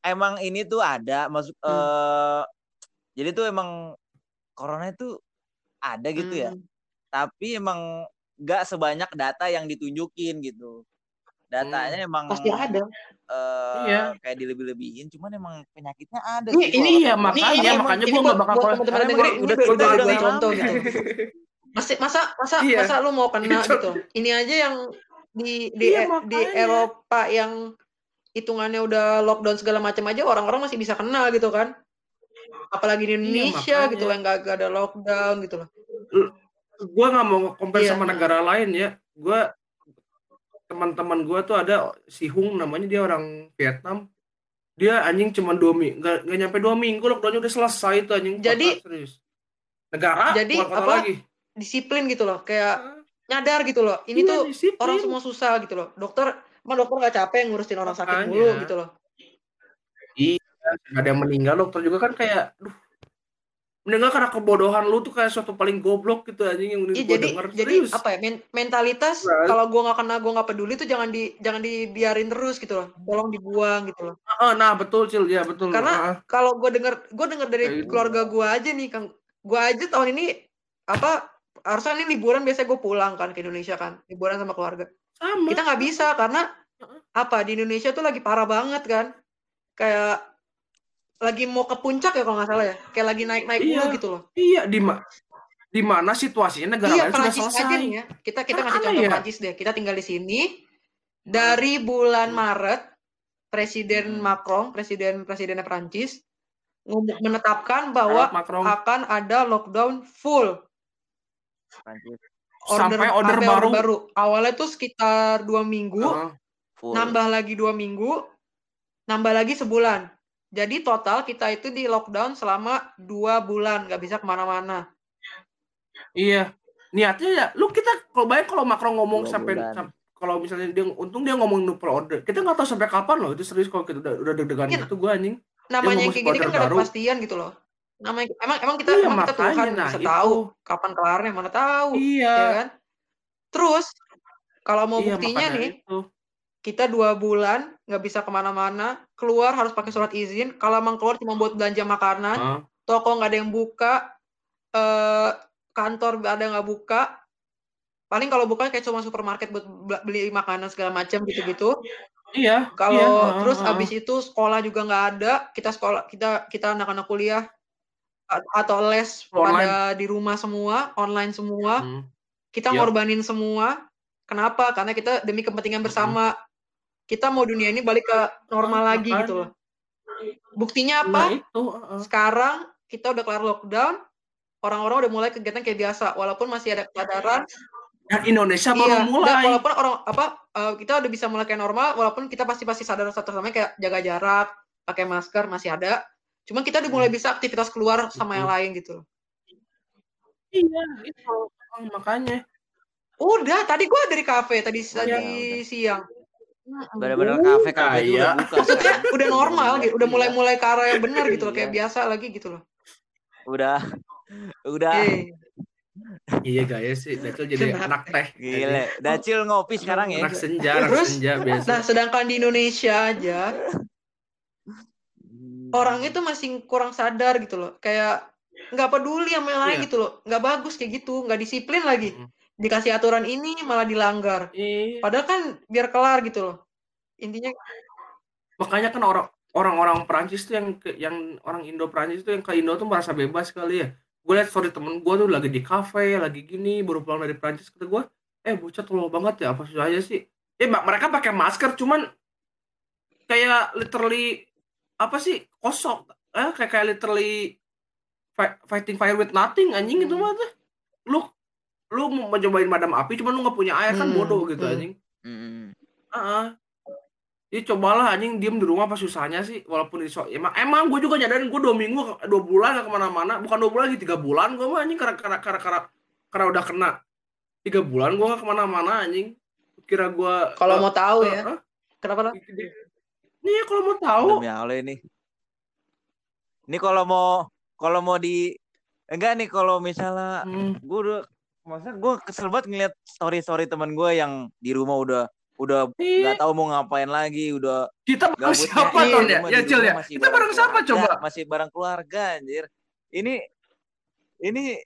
emang ini tuh ada masuk Hmm. eh jadi tuh emang corona itu ada gitu ya. Hmm. Tapi emang nggak sebanyak data yang ditunjukin gitu. Datanya emang pasti ada eh, Iya. kayak dilebih-lebihin, cuman emang penyakitnya ada. Ini- gitu, ini ya makanya ini emang- makanya gue nggak bakal teman-teman emang udah udah- udah udah- gue udah contoh gitu Masih masa masa Iya. masa lu mau kena Itu. gitu ini aja yang di di Iya, di makanya. Eropa yang hitungannya udah lockdown segala macam aja orang-orang masih bisa kena gitu kan. Apalagi di Indonesia makanya. gitu yang gak, gak ada lockdown gitu loh. Gue nggak mau compare Iya. sama negara lain ya. Gue teman-teman gue tuh ada si Hung namanya dia orang Vietnam. Dia anjing cuma dua minggu nggak nyampe dua minggu lockdownnya udah selesai itu anjing. Jadi- kota, serius. Negara jadi kota apa, lagi. Disiplin gitu loh kayak nyadar gitu loh. Ini Iya, tuh disiplin. orang semua susah gitu loh. Dokter emang dokter nggak capek ngurusin orang sakit Makanya. mulu gitu loh. Nggak ada yang meninggal dokter juga kan kayak duh meninggal karena kebodohan lu tuh kayak suatu paling goblok gitu anjing yang Iya, gue jadi denger jadi serius? apa ya men- mentalitas Right. kalau gua nggak kena gua nggak peduli tuh jangan di jangan dibiarin terus gitu loh. Tolong dibuang gitu loh. Ah, nah betul cil. Ya betul. Karena Ah, kalau gue denger gue denger dari gitu. keluarga gue aja nih kang gue aja tahun ini apa harusnya ini liburan biasanya gue pulang kan ke Indonesia kan liburan sama keluarga. Sama. Kita nggak bisa karena apa di Indonesia tuh lagi parah banget kan? Kayak lagi mau ke puncak ya kalau nggak salah ya? Kayak lagi naik naik Iya. mulu gitu loh. iya di ma di mana situasinya negara iya lain sudah Prancis selesai. aja nih ya? Kita kita ngasih contoh ya? Prancis deh. Kita tinggal di sini. Dari bulan Maret Presiden Hmm. Macron presiden presidennya Prancis menetapkan bahwa Macron. akan ada lockdown full. Prancis sampai order baru. Awalnya tuh sekitar dua minggu, Ah, full. nambah lagi dua minggu, nambah lagi sebulan. Jadi total kita itu di lockdown selama dua bulan, nggak bisa ke mana-mana. Iya, niatnya ya, lu kita kalau bayang kalau Macron ngomong Dua sampai kalau misalnya dia untung dia ngomong no order, kita nggak tahu sampai kapan loh itu serius kalau kita udah udah deg-degan gitu gua anjing. Namanya kayak gini kan nggak ada kepastian gitu loh. Namanya emang emang kita Iya, emang kita makanya, Tuhan nah, bisa itu. tahu kapan kelarnya mana tahu, Iya, ya kan? Terus kalau mau iya buktinya nih, itu. Kita dua bulan nggak bisa ke mana-mana, keluar harus pakai surat izin. Kalau emang keluar cuma buat belanja makanan, Ah, toko nggak ada yang buka, eh kantor ada nggak buka. Paling kalau buka kayak cuma supermarket buat bel- beli makanan segala macam gitu-gitu. iya, Kalau iya, ah, terus ah. abis itu sekolah juga nggak ada. Kita sekolah kita kita anak-anak kuliah atau les pada di rumah semua, online semua. Hmm. Kita Iya. ngorbanin semua. Kenapa? Karena kita demi kepentingan bersama. Kita mau dunia ini balik ke normal lagi makanya. gitu loh. Buktinya Nah apa? itu, ah, ah. sekarang kita udah kelar lockdown, orang-orang udah mulai kegiatan kayak biasa, walaupun masih ada kesadaran. dan Indonesia baru Iya, dan mulai. walaupun orang apa eh, kita udah bisa mulai kayak normal, walaupun kita pasti pasti sadar satu sama kayak jaga jarak, pakai masker masih ada. Cuman kita udah mulai bisa aktivitas keluar sama yang lain gitu. Iya, itu. Oh, makanya. Udah, tadi gua dari kafe tadi Udah, tadi udah. siang. Mm-mm. Bener-bener Uh, kafe-kafe itu udah buka Maksudnya sekarang. udah normal gitu, udah Iya. mulai-mulai ke arah yang benar gitu loh, kayak Iya. biasa lagi gitu loh. Udah. Udah. Eh, Iya gaya sih, Dacil jadi Kenapa? anak teh. Gile. Dacil ngopi sekarang ya. Anak senja, anak Terus, senja biasa. nah sedangkan di Indonesia aja orang itu masih kurang sadar gitu loh, kayak nggak peduli sama yang lain Iya. gitu loh, nggak bagus kayak gitu, nggak disiplin lagi. Mm. Dikasih aturan ini malah dilanggar. Iya. Padahal kan biar kelar gitu loh. Intinya Makanya kan orang orang-orang Perancis tuh yang ke, yang orang Indo Perancis tuh yang ke Indo tuh merasa bebas kali ya. Gue liat story temen gue tuh lagi di kafe, lagi gini, baru pulang dari Perancis kata gue, eh bocah tolol banget ya, apa susahnya sih? Eh mereka pakai masker, cuman kayak literally apa sih kosong, eh kayak kayak literally fi- fighting fire with nothing anjing itu Hmm. mah tuh. Lu lu mau cobain madam api, cuman lu nggak punya air kan Hmm, bodoh gitu hmm. anjing. Hmm. Heeh. Jadi cobalah anjing diem di rumah apa susahnya sih walaupun di emang emang gue juga nyadarin gue dua minggu dua bulan gak ke mana-mana bukan dua bulan lagi tiga bulan gue mah anjing karena karena karena karena, karena udah kena tiga bulan gue gak ke mana-mana anjing kira gue kalau mau tahu ya, kenapa lah? nih ya kalau mau tahu Demi Allah ini. Ini kalau mau kalau mau di enggak nih kalau misalnya Hmm, gue udah masa gue kesel banget ngeliat story story teman gue yang di rumah udah udah Iya. nggak tahu mau ngapain lagi udah kita bareng gabutnya siapa iya, ton di ya ya Cil ya kita bareng siapa coba masih bareng keluarga anjir ini ini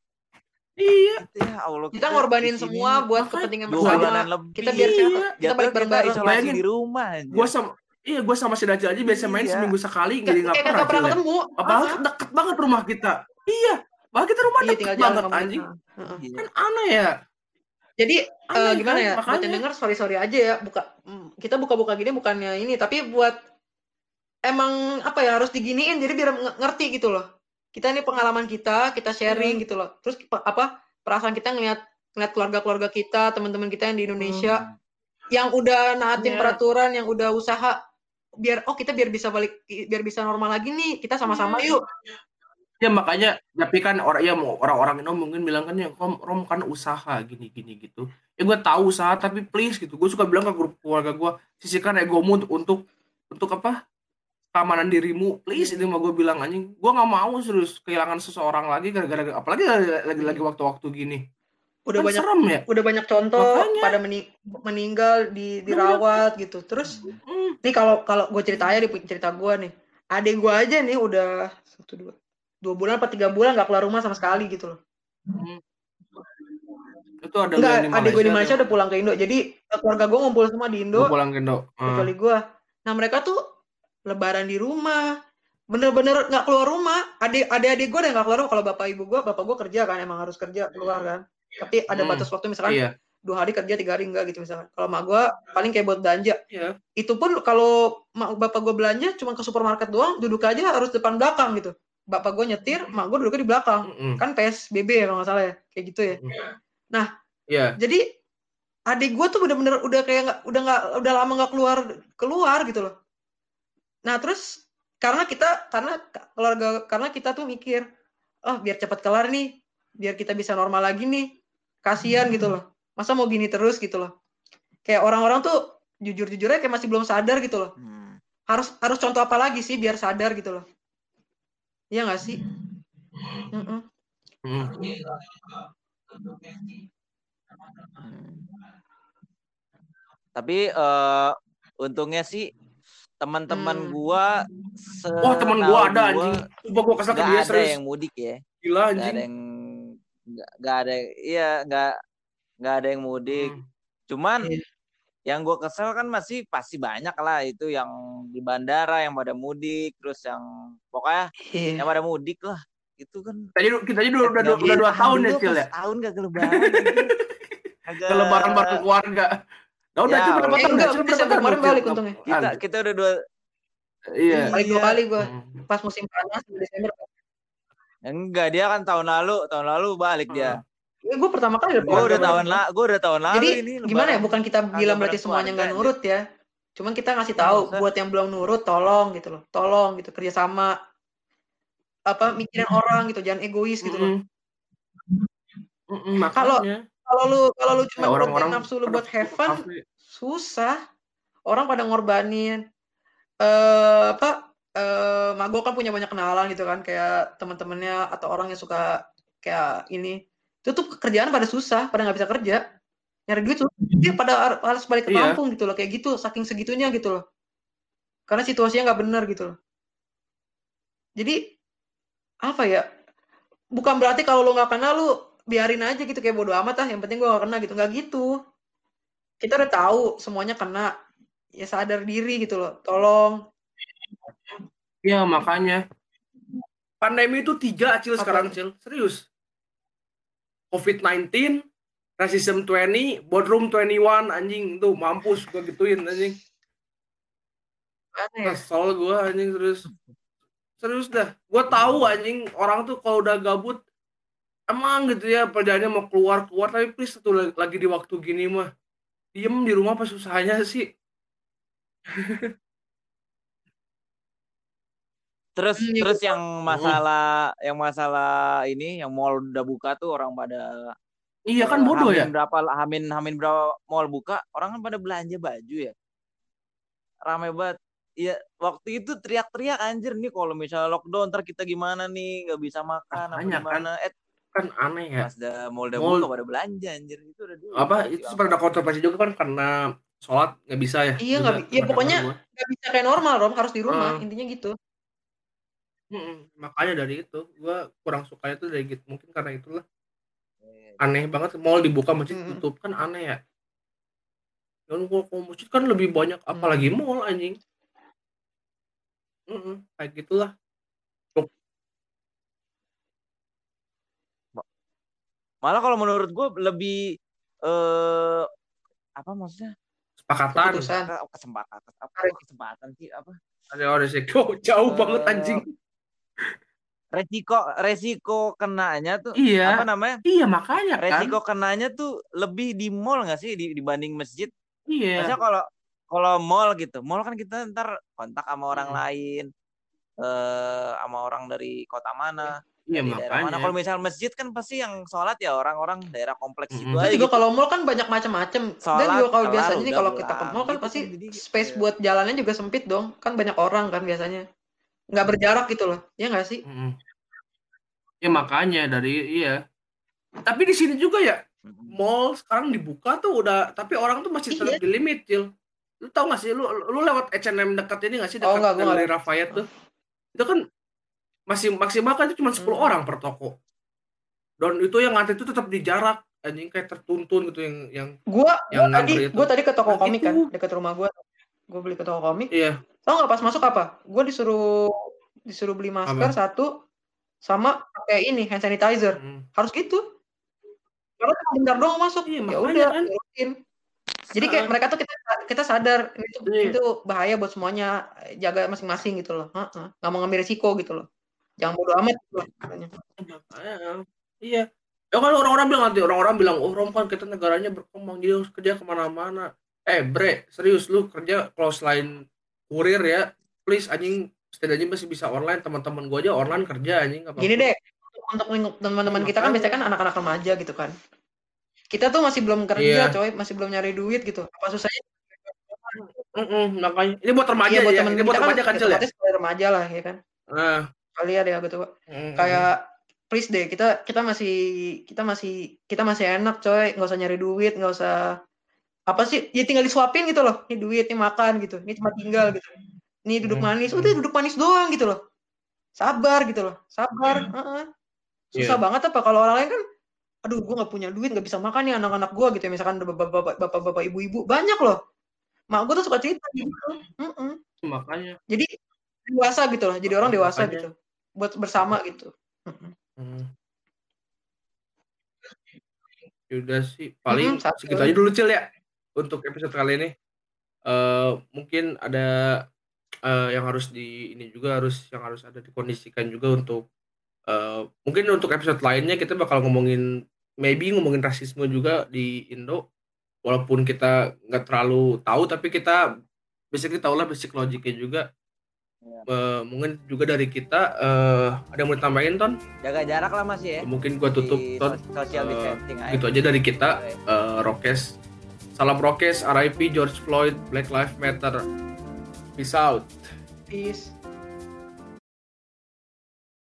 iya itu ya Allah Kita ngorbanin di sini semua buat kepentingan bersama. Kita biar sehat, Iya. kita balik kita bareng-bareng. isolasi Bayangin. di rumah anjir. gue sama iya gue sama si Dajjal aja biasa main Iya. seminggu sekali jadi nggak pernah pernah ya. ketemu. apalagi deket banget rumah kita iya Bahkan kita rumah Iya tinggal jalan banget anjing. Heeh. Iya. kan aneh ya Jadi Aneh eh, gimana kan? ya? Buat yang makanya denger sorry sorry aja ya. Buka mm, kita buka-buka gini bukannya ini, tapi buat emang apa ya harus diginiin jadi biar nge- ngerti gitu loh. Kita ini pengalaman kita, kita sharing Iya. gitu loh. Terus apa perasaan kita ngeliat ngeliat keluarga-keluarga kita, teman-teman kita yang di Indonesia Hmm. yang udah naatin Iya. peraturan, yang udah usaha biar oh kita biar bisa balik biar bisa normal lagi nih. Kita sama-sama Iya. yuk. Ya makanya tapi kan orang ya mau orang-orang Indo mungkin bilang kan ya rom, rom kan usaha gini gini gitu. Ya gue tahu usaha tapi please gitu. Gue suka bilang ke grup keluarga gue sisihkan egomu untuk untuk untuk apa? Keamanan dirimu. Please itu mah gue bilang anjing gue nggak mau serius kehilangan seseorang lagi gara-gara apalagi lagi lagi waktu-waktu gini. Udah kan banyak serem ya? udah banyak contoh Makanya. pada meni- meninggal di dirawat gitu. Terus Hmm, nih kalau kalau gue cerita aja di cerita gue nih. Adik gue aja nih udah satu dua dua bulan apa tiga bulan nggak keluar rumah sama sekali gitu loh. Hmm. itu ada enggak adik gue di Malaysia udah pulang ke Indo. Jadi eh, keluarga gue ngumpul semua di Indo. Pulang ke Indo. Kecuali gue nah mereka tuh lebaran di rumah. Bener-bener nggak keluar rumah. Adik adik adik gue udah nggak keluar rumah. Kalau bapak ibu gue bapak gue kerja kan emang harus kerja keluar kan. Tapi ada Hmm. batas waktu misalkan iya. dua hari kerja tiga hari enggak gitu misalkan. Kalau mak gue paling kayak buat belanja. Iya. Itu pun kalau mak bapak gue belanja cuma ke supermarket doang duduk aja harus depan belakang gitu bapak gue nyetir mak gue duduknya di belakang. Mm-mm. kan PSBB ya kalau nggak salah ya kayak gitu ya. Iya. jadi adik gue tuh bener-bener udah kayak nggak udah nggak udah lama nggak keluar keluar gitu loh. Nah terus karena kita karena keluarga karena kita tuh mikir oh biar cepat kelar nih biar kita bisa normal lagi nih kasihan gitu loh. Masa mau gini terus gitu loh. Kayak orang-orang tuh jujur-jujurnya kayak masih belum sadar gitu loh. Hmm. harus harus contoh apa lagi sih biar sadar gitu loh iya nggak sih Mm-mm. Mm. Hmm. Tapi eh untungnya sih teman-teman Hmm. gua wah temen gue setahu ada gua anjing Sumpah gue kesel ke dia ada serius yang mudik ya gila nggak anjing ada yang nggak nggak ada iya nggak nggak ada yang mudik Hmm. cuman Iya. Yang gua kesel kan masih pasti banyak lah itu yang di bandara yang pada mudik terus yang pokoknya Iya. yang pada mudik lah. Itu kan kita aja kita aja udah udah, udah dua bisa tahun ya Cil pas ya? tahun gak lebaran anjir. Kagak- ke lebaran bareng keluarga. Nah udah Ya, Cil berapa eh tahun Desember tahun kemarin balik untungnya. Kita kita udah dua iya. Balik dua kali gue Hmm. pas musim panas di Desember. Enggak dia kan tahun lalu tahun lalu balik dia gue Eh, pertama kali udah gua udah tahun lah gua udah tahun lalu Jadi ini gimana ya? Bukan kita bilang berarti semuanya nggak nurut ya. Cuman kita ngasih tahu Masa? buat yang belum nurut, tolong gitu loh, tolong gitu kerjasama apa mikirin orang gitu, jangan egois gitu loh. Mm-mm. Mm-mm, Kalau kalau lu kalau lu Ya, cuma nurutin orang-orang nafsu lu buat kafe. susah. Orang pada ngorbanin eh apa eh Mago kan punya banyak kenalan gitu kan kayak teman-temannya atau orang yang suka kayak ini. Itu tuh kerjaan pada susah, pada nggak bisa kerja. Nyari duit tuh dia pada har- harus balik ke Iya. kampung gitu loh kayak gitu, saking segitunya gitu loh. Karena situasinya nggak benar gitu loh. Jadi apa ya? Bukan berarti kalau lu nggak kena lu biarin aja gitu kayak bodo amat ah, yang penting gua nggak kena gitu. Nggak gitu. Kita udah tahu semuanya kena. Ya sadar diri gitu loh. Tolong Iya, makanya. Pandemi itu tiga, Cil, sekarang? Cil. Serius. COVID-19, Racism 20, Boardroom 21, anjing. Tuh, mampus gue gituin, anjing. aneh. Kesel gue, anjing, serius. Serius dah. Gue tahu, anjing, orang tuh kalau udah gabut, emang gitu ya, perjalanannya mau keluar-keluar, tapi please tuh lagi- lagi di waktu gini mah. Diem di rumah apa susahnya sih? Terus Hmm, terus betul. yang masalah yang masalah ini yang mall udah buka tuh orang pada Iya kan bodoh hamin ya? berapa hamin hamin berapa mall buka orang kan pada belanja baju ya rame banget Iya waktu itu teriak-teriak anjir nih kalau misalnya lockdown ntar kita gimana nih nggak bisa makan apa Makanya kan. gimana eh Kan aneh ya. pas udah mall udah Mall- buka pada belanja anjir itu udah dulu Apa, itu sebenarnya kontroversi juga kan karena sholat nggak bisa ya? Iya, nggak iya, pokoknya. Nggak bisa kayak normal, Rom. Harus di rumah. Heeh. Intinya gitu. Mm-mm, makanya dari itu gue kurang suka itu dari gitu mungkin karena itulah. Eh, aneh banget mall dibuka masjid Mm-mm. tutup kan aneh ya. Dan gua kalau masjid kan lebih banyak apalagi mall anjing. Mm-mm, kayak gitulah. Malah kalau menurut gue lebih eh apa maksudnya? Sepakatan. Keputusan. Ke- kesempatan apa Tarik. kesempatan sih apa? Ada orang resiko jauh Eh, banget anjing resiko resiko kenanya tuh iya apa namanya iya makanya kan resiko kenanya tuh lebih di mall nggak sih di- dibanding masjid iya Maksudnya kalau kalau mall gitu mall kan kita ntar kontak sama orang Hmm. lain eh sama orang dari kota mana iya dari daerah mana makanya kalau misal masjid kan pasti yang sholat ya orang-orang daerah kompleks Mm-mm. itu aja juga gitu. kalau mall kan banyak macam-macam. Dan Sholat, juga kalau biasanya nih kalau kita ke mall kan Gitu pasti kan, jadi, space iya. buat jalannya juga sempit dong. Kan banyak orang kan biasanya. Nggak berjarak gitu loh. Ya nggak sih? Mm-mm. ya makanya dari iya tapi di sini juga ya mall sekarang dibuka tuh udah tapi orang tuh masih tetap Iya. di limit Cil lu tau gak sih lu lu lewat H&M dekat ini gak sih Oh, dekat enggak, gua Galeri nggak Rafayet tuh itu kan masih maksimal kan itu cuma 10 Hmm. orang per toko dan itu yang ngantri itu tetap di jarak anjing kayak tertuntun gitu yang yang Gua, Yang gua tadi, itu. gua tadi ke toko Nah, komik kan dekat rumah gua. Gua beli ke toko komik. iya Tau nggak pas masuk apa? Gua disuruh disuruh beli masker Apa? satu sama pakai ini hand sanitizer. Mm. Harus gitu. Karena cuma bentar doang masuk. Iya, ya udah, kan. Jadi kayak mereka tuh kita kita sadar ini tuh, Iya. ini tuh bahaya buat semuanya, jaga masing-masing gitu loh. Nggak mau ngambil risiko gitu loh. Jangan bodo amat gitu loh. katanya. Iya ya kan orang-orang bilang nanti orang-orang bilang oh Rom kan kita negaranya berkembang jadi harus kerja ke mana-mana eh bre serius lu kerja kalau selain kurir ya please anjing setidaknya masih bisa online teman-teman gua aja online kerja anjing nggak Gini deh, untuk teman-teman kita kan biasanya kan anak-anak remaja gitu kan. Kita tuh masih belum kerja, Iya. coy, masih belum nyari duit gitu. Apa susahnya? Mm-mm, makanya ini buat remaja Iya buat ya temen ini buat kita kan, remaja kan ya, Cil ya remaja lah ya kan. nah Kali ada gitu. mm-mm. Kayak please deh kita kita masih kita masih kita masih enak coy nggak usah nyari duit nggak usah apa sih? Ya tinggal disuapin gitu loh. Ini duit ini makan gitu. Ini cuma tinggal gitu. Ini duduk Hmm. manis. Udah duduk manis doang gitu loh. Sabar gitu loh. Sabar. Heeh. susah Iya. banget apa? Kalau orang lain kan aduh gue nggak punya duit nggak bisa makan nih anak-anak gue gitu ya. Misalkan bapak-bapak bapak-bapak ibu-ibu. Banyak loh. Mak gue tuh suka cerita gitu. Mm-mm. makanya. Jadi dewasa gitu loh. Jadi orang dewasa Makanya. gitu. Buat bersama gitu. Hmm. Yaudah sih, paling satu. segitu aja dulu Cil ya untuk episode kali ini uh, mungkin ada uh, yang harus di ini juga harus yang harus ada dikondisikan juga untuk uh, mungkin untuk episode lainnya kita bakal ngomongin maybe ngomongin rasisme juga di Indo. Walaupun kita nggak terlalu tahu tapi kita basically tahu lah basic logiknya juga. Ya. uh, mungkin juga dari kita uh, ada yang mau ditambahin ton? Jaga jarak lah masih ya. Mungkin gua tutup di ton. social uh, aja. gitu aja dari kita uh, Rokes. Salam Rokes, RIP George Floyd, Black Lives Matter. Peace out. Peace.